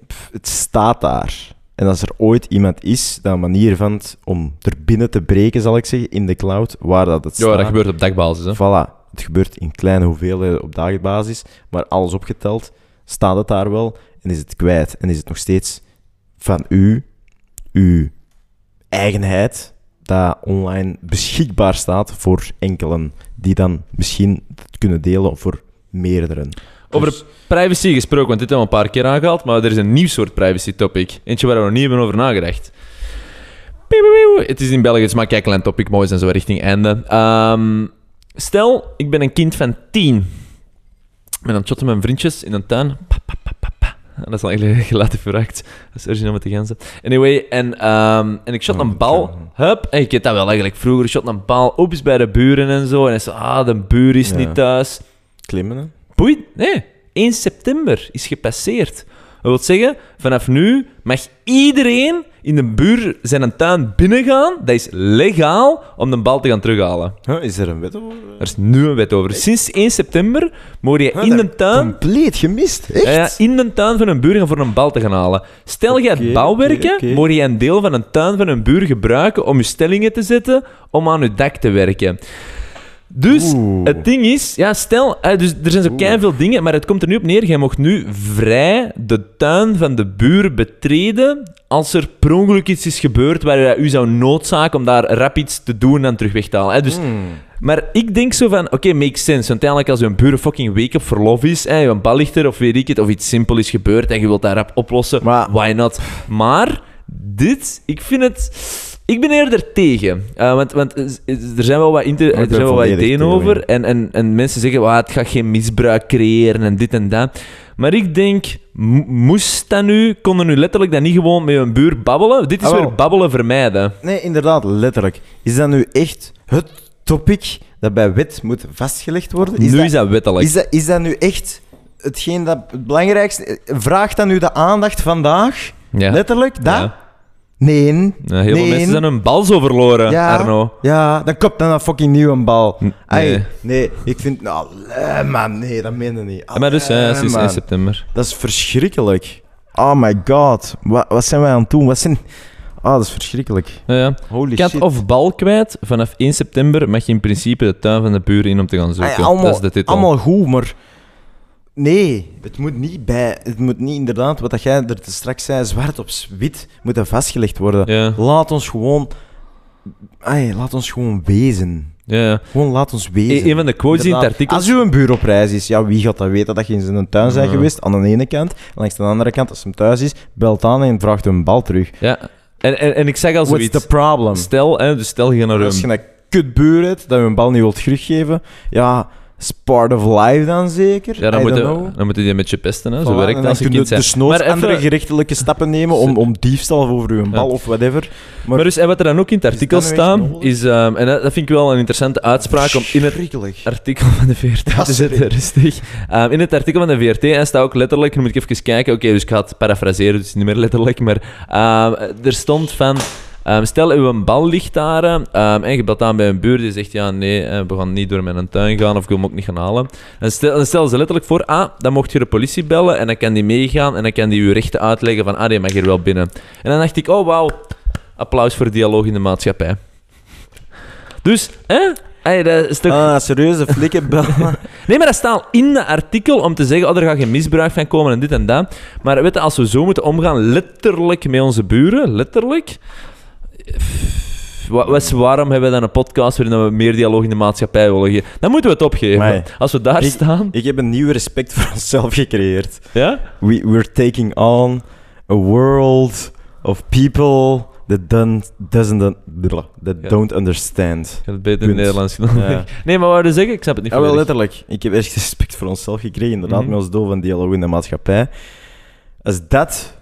Pff, het staat daar. En als er ooit iemand is dat een manier vindt om er binnen te breken, zal ik zeggen, in de cloud, waar dat het Ja, staat... dat gebeurt op dagbasis. Hè. Voilà. Het gebeurt in kleine hoeveelheden op dagbasis, maar alles opgeteld staat het daar wel en is het kwijt. En is het nog steeds van u, uw eigenheid, dat online beschikbaar staat voor enkelen, die dan misschien het kunnen delen voor meerderen. Over Dus- privacy gesproken, want dit hebben we een paar keer aangehaald, maar er is een nieuw soort privacy topic. Eentje waar we nog niet hebben over nagedacht. Het is in België, het is maar een klein topic, mooi zijn zo richting einde. Ehm, stel, ik ben een kind van tien. Aan het shotten met mijn vriendjes in een tuin. Pa. Dat is al eigenlijk gelaten verraakt. Dat is origineel met de ganzen. Anyway, en, ehm, en ik shot Oh, een bal. Hup, en ik weet dat wel eigenlijk vroeger. Ik shot een bal, oeps, bij de buren en zo. En hij zei, ah, de buur is Ja. niet thuis. Klimmen, hè? Boei, nee. 1 september is gepasseerd. Dat wil zeggen, vanaf nu mag iedereen in de buur zijn een tuin binnengaan. Dat is legaal om de bal te gaan terughalen. Huh, is er een wet over? Er is nu een wet over. Sinds 1 september mogen je Huh, in de tuin... Compleet gemist, echt? Ja, in de tuin van een buur gaan voor een bal te gaan halen. Stel je het bouwwerken, oké. mogen je een deel van een tuin van een buur gebruiken om je stellingen te zetten om aan je dak te werken. Dus Oeh. het ding is, ja, stel, dus er zijn zo veel dingen, maar het komt er nu op neer. Jij mocht nu vrij de tuin van de buur betreden als er per ongeluk iets is gebeurd waar je u zou noodzaken om daar rap iets te doen en terug weg te halen. hè. Dus Hmm. maar ik denk zo van, oké, makes sense. Want uiteindelijk als een buur een fucking week op verlof is, hè, een bal ligt er of weet ik het, of iets simpel is gebeurd en je wilt dat rap oplossen, Maar- why not? Maar dit, ik vind het... Ik ben eerder tegen. Uh, want, want er zijn wel wat, inter- er zijn wel wat ideeën over. En, en, en mensen zeggen, "Wauw, het gaat geen misbruik creëren en dit en dat. Maar ik denk, mo- moest dat nu, konden nu letterlijk dat niet gewoon met een buur babbelen? Dit is Ah, weer babbelen vermijden. Nee, inderdaad, letterlijk. Is dat nu echt het topic dat bij wet moet vastgelegd worden? Is nu dat, is dat wettelijk. is, dat, is dat nu echt hetgeen dat het belangrijkste... Vraagt dat nu de aandacht vandaag? ja. Letterlijk? Dat? Ja. Nee. Ja, heel veel Nee. mensen zijn hun bal zo verloren, Ja. Arno. Ja, dan kopt dan een fucking nieuwe bal. Ai, nee. nee, ik vind... Nou, man, nee, dat meen je niet. Maar dus, ja. 1 september. Dat is verschrikkelijk. Oh my god. Wat, wat zijn wij aan het doen? Wat zijn... Ah, dat is verschrikkelijk. Ja, ja. Holy Kat shit. of bal kwijt, vanaf 1 september mag je in principe de tuin van de buren in om te gaan zoeken. allemaal, dat is de titel. allemaal goed, maar... Nee, het moet niet bij... Het moet niet inderdaad, wat dat jij er te straks zei, zwart op wit, moet dat vastgelegd worden. Ja, Laat ons gewoon... Ai, laat ons gewoon wezen. ja, ja. Gewoon laat ons wezen. E- een van de quotes in het artikel... Als u een buur op reis is, ja, wie gaat dat weten dat je in zijn tuin bent Ja. geweest? Aan de ene kant. En langs de andere kant, als hij thuis is, belt aan en vraagt hem een bal terug. Ja. En, en, en ik zeg al What's zoiets. the problem? Stel, hè, dus stel je naar Als je een... een kutbuur hebt, dat je een bal niet wilt teruggeven, ja, is part of life dan zeker? Ja, dan I moet, don't je, know. dan moet je die met je pesten, hè. zo Voilà, werkt en dat dan als je kind desnoods Maar even- andere gerechtelijke stappen nemen om, om diefstal over uw bal Ja. of whatever. Maar, Maar dus, en wat er dan ook in het artikel dat echt staat, is... ehm, en dat dat vind ik wel een interessante uitspraak om in het artikel van de VRT Ja, te zetten, rustig. Ehm, in het artikel van de VRT hè, staat ook letterlijk, nu moet ik even kijken, oké, dus ik ga het parafraseren, dus niet meer letterlijk, maar ehm, er stond van... ehm, stel, uw bal ligt daar ehm, en je belt aan bij een buur die zegt, ja, nee, eh, we gaan niet door mijn tuin gaan of ik wil hem ook niet gaan halen. En stel, dan stellen ze letterlijk voor, ah, dan mocht je de politie bellen en dan kan die meegaan en dan kan die je rechten uitleggen van, ah, die mag hier wel binnen. En dan dacht ik, oh, wauw, applaus voor dialoog in de maatschappij. Dus, hè? Hey, dat is toch... Ah, serieuze flikken bellen. Nee, maar dat staat in dat artikel om te zeggen, oh, er gaat geen misbruik van komen en dit en dat. Maar weet je, als we zo moeten omgaan, letterlijk met onze buren, letterlijk... Waarom hebben we dan een podcast waarin we meer dialoog in de maatschappij willen geven? Dan moeten we het opgeven. Als we daar Ik- staan... Ik heb een nieuw respect voor onszelf gecreëerd. Ja? We, we're taking on a world of people that don't, doesn't, blah, that Ja. don't understand. Ik het beter in Punt. het Nederlands. Ja. Nee, maar wat wil zeggen? Ik snap het niet Ja, wel volledig. letterlijk. Ik heb echt respect voor onszelf gekregen, inderdaad, Mhm. met ons doel van dialoog in de maatschappij. Als dat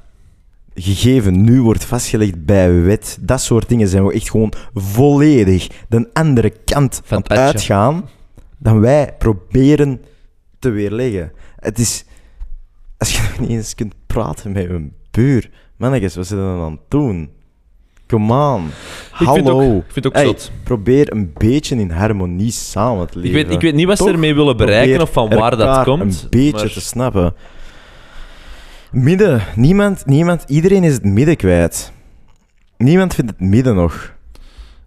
gegeven nu wordt vastgelegd bij wet, dat soort dingen zijn we echt gewoon volledig de andere kant Van aan het uitgaan dan wij proberen te weerleggen. Het is... Als je nog niet eens kunt praten met een buur, mannetjes, wat zijn we dan aan het doen? Come on. Ik vind Hallo. ook- Ik vind het ook Hey. Probeer een beetje in harmonie samen te Ik leven. weet, ik weet niet wat ze ermee willen bereiken of van waar dat komt. een beetje maar- te snappen. Midden. Niemand, niemand, iedereen is het midden kwijt. Niemand vindt het midden nog.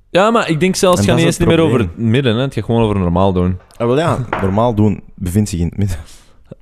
Ja, maar ik denk zelfs, En het gaat dat niet is eens niet meer over probleem. het midden. Hè. Het gaat gewoon over normaal doen. Ah, wel ja, normaal doen bevindt zich in het midden.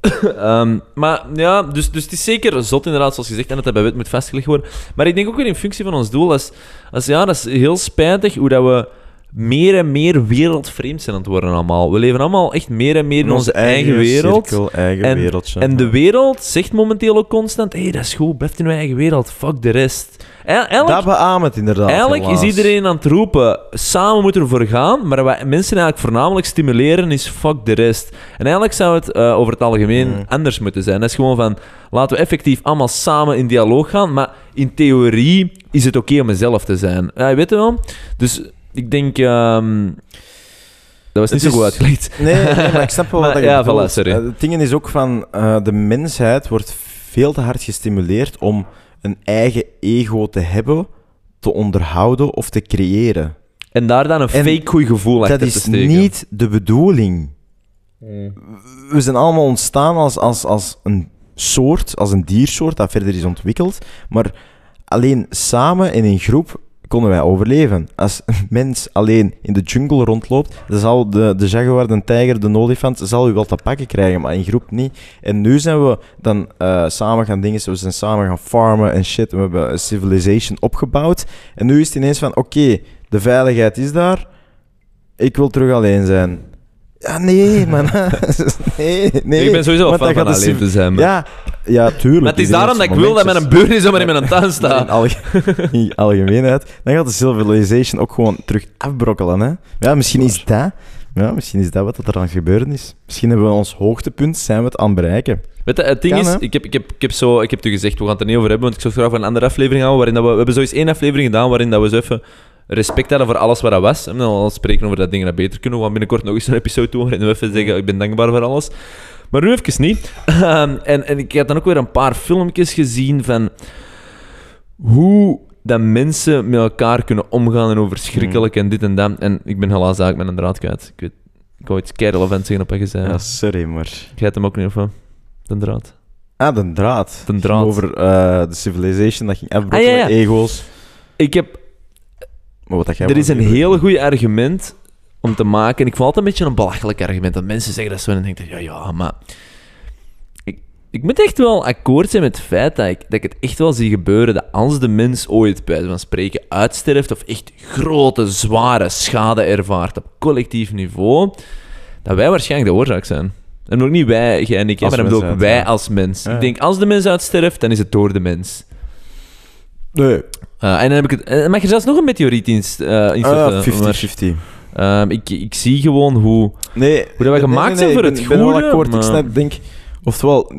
Ehm, maar ja, dus, dus het is zeker zot inderdaad, zoals gezegd, en dat dat bij wet moet vastgelegd worden. Maar ik denk ook weer in functie van ons doel, als, als ja, dat is heel spijtig hoe dat we meer en meer wereldvreemd zijn aan het worden allemaal. We leven allemaal echt meer en meer in onze eigen, wereld. Cirkel, eigen En- wereldje. En de wereld zegt momenteel ook constant, hé, hey, dat is goed, blijf in uw eigen wereld, fuck de rest. Eigenlijk, Dat beaam het inderdaad. Eigenlijk helaas. is iedereen aan het roepen, samen moeten we ervoor gaan, maar wat mensen eigenlijk voornamelijk stimuleren is fuck de rest. En eigenlijk zou het eh, over het algemeen Mm. anders moeten zijn. Dat is gewoon van, laten we effectief allemaal samen in dialoog gaan, maar in theorie is het oké om mezelf te zijn. Ja, je weet het wel? Dus ik denk... ehm, dat was niet Het zo goed is- uitgelegd. Nee, nee, maar ik snap wel Maar wat je ja, bedoelt. voilà, sorry. Eh, Het ding is ook van, eh, de mensheid wordt veel te hard gestimuleerd om een eigen ego te hebben, te onderhouden of te creëren. En daar dan een En fake goed gevoel achter Dat te is steken. niet de bedoeling. We zijn allemaal ontstaan als, als, als een soort, als een diersoort dat verder is ontwikkeld. Maar alleen samen in een groep konden wij overleven. Als een mens alleen in de jungle rondloopt, dan zal de, de jaguar, de tijger, de olifant, zal u wel te pakken krijgen, maar in groep niet. En nu zijn we dan eh, samen gaan dingen, we zijn samen gaan farmen en shit. We hebben een civilization opgebouwd. En nu is het ineens van, oké, de veiligheid is daar. Ik wil terug alleen zijn. Ja, nee, man. nee, nee. ik ben sowieso fan dan van alleen te zijn. maar- Ja, ja, tuurlijk. Maar het is daarom dat ik wil dat mijn buur is zomaar in mijn tuin Maar in, staat. alge- in algemeenheid, dan gaat de civilization ook gewoon terug afbrokkelen. Hè? Ja, misschien is dat, ja, misschien is dat wat er aan het gebeuren is. Misschien hebben we ons hoogtepunt, zijn we het aan het bereiken. Weet je, het ding Kan, is, ik heb, ik, heb, ik heb zo, ik heb u gezegd, we gaan het er niet over hebben, want ik zou graag van een andere aflevering houden, waarin dat we, we hebben zo eens één aflevering gedaan, waarin dat we zo even respect hadden voor alles wat dat was. En dan al spreken over dat dingen dat beter kunnen. We gaan binnenkort nog eens een episode doen, waarin we even zeggen, ik ben dankbaar voor alles. Maar nu even niet. Ehm, en, en ik heb dan ook weer een paar filmpjes gezien van hoe dat mensen met elkaar kunnen omgaan en over schrikkelijk en dit en dat. En ik ben helaas eigenlijk met een draad kwijt. Ik weet, ik wou iets kei relevant zeggen op wat je zei. Ja, sorry, maar... Jij hebt hem ook niet, of wat? De draad. Ah, de draad. De draad. Over eh, de civilization, dat ging afbrokkelen, Ah, ja, ja. ego's. Ik heb, Maar wat dat jij er is een heel goed argument om te maken. En ik vond het een beetje een belachelijk argument. Dat mensen zeggen dat zo en dan denk ik, ja, ja, maar... Ik, ik moet echt wel akkoord zijn met het feit dat ik, dat ik het echt wel zie gebeuren dat als de mens ooit, bij van spreken, uitsterft of echt grote, zware schade ervaart op collectief niveau, dat wij waarschijnlijk de oorzaak zijn. En ook niet wij, jij en ik, maar dan mensheid, wij ja. als mens. Ja. Ik denk, als de mens uitsterft, dan is het door de mens. Nee. Eh, en dan heb ik het... eh, mag er zelfs nog een meteoriet in, uh, in Ah, zetten, 50-50. Ehm, ik, ik zie gewoon hoe... Nee, Hoe dat we gemaakt zijn voor het goede, akkoord. maar- Ik snap, denk, oftewel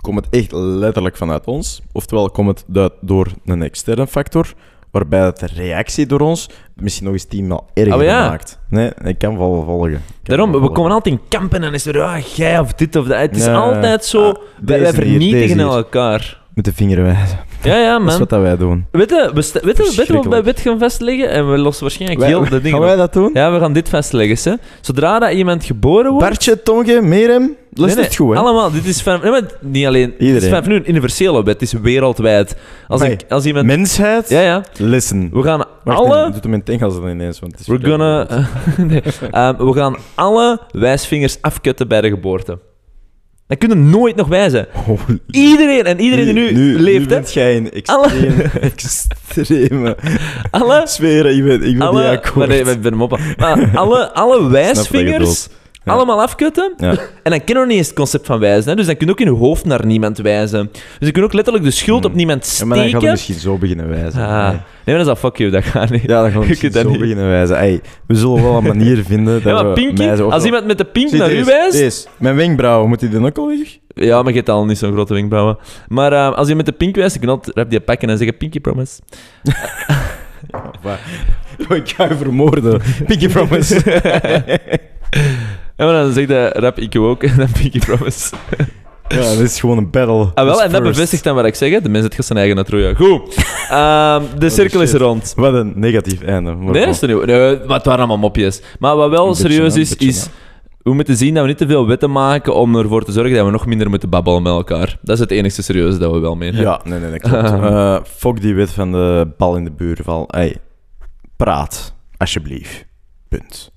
komt het echt letterlijk vanuit ons, oftewel komt het door een externe factor, waarbij de reactie door ons misschien nog eens tienmaal erger Oh, ja. maakt. Nee, ik kan wel volgen. Kan Daarom, we komen altijd in kampen en is er, ah, jij of dit of dat. Het is Ja, altijd zo, ah, wij, wij vernietigen elkaar. Met de vinger wijzen. Ja, ja, Dat is man. wat dat wij doen. Weet je, we, sta- weet je, weet je wat we bij gaan vastleggen? En we lossen waarschijnlijk Wij- heel de dingen gaan op. wij dat doen? Ja, we gaan dit vastleggen, hè. Zodra dat iemand geboren wordt... Bartje, Tonge, Merem, Nee, lust nee, het goed, hè? Allemaal, dit is van... nee, maar niet alleen... Dit is Iedereen. van nu een universele wet, het is wereldwijd. Als, Nee. een, als iemand... Mensheid, Ja, ja. listen. We gaan Wacht, alle... nee, doe het Engels dan ineens, want het is... We're gonna, nee. Ehm, we gaan alle wijsvingers afkutten bij de geboorte. Dan kunnen nooit nog wijzen. Holy Iedereen, en iedereen die nu, leeft, nu bent jij een Alle- extreme, Alle, sferen. Ik ben, ik ben niet alle, akkoord. maar nee, ik ben hem op. Maar alle, alle wijsvingers Allemaal afkutten. Ja. En dan kun je nog niet eens het concept van wijzen. Hè? Dus dan kun je ook in je hoofd naar niemand wijzen. Dus je kunt ook letterlijk de schuld op niemand Hmm. Ja, maar dan gaat steken. het misschien zo beginnen wijzen. Ah. Nee. Nee, maar dat is al fuck you, dat gaat niet. Ja, dan gaan we Je kunt misschien dat zo niet. beginnen wijzen. Ey, we zullen wel een manier vinden dat Ja, maar we wijzen als iemand met de pink naar u wijst... deze. Mijn wenkbrauwen, moet hij dan ook al weg? Ja, maar je hebt al niet zo'n grote wenkbrauwen. Maar eh, als je met de pink wijst, je kunt altijd rap die pakken en zeggen Pinky Promise. Ik ga je vermoorden. Pinky promise. En dan zegt hij rap ik ook en dan Pinky Promise. ja, dat is gewoon een battle. Ah, wel, en dat bevestigt dan wat ik zeg. hè. De mens heeft zijn eigen uitroeien. Goed. Ehm, de cirkel is rond. Wat een negatief einde. Maar Nee, dat is er niet. Nee, maar het waren allemaal mopjes. Maar wat wel beetje, serieus is, beetje, is... We moeten zien dat we niet te veel wetten maken om ervoor te zorgen dat we nog minder moeten babbelen met elkaar. Dat is het enige serieuze dat we wel menen. Ja, nee, nee, dat klopt. Eh fok die wet van de bal in de buurval. Ey, praat, alsjeblieft. Punt.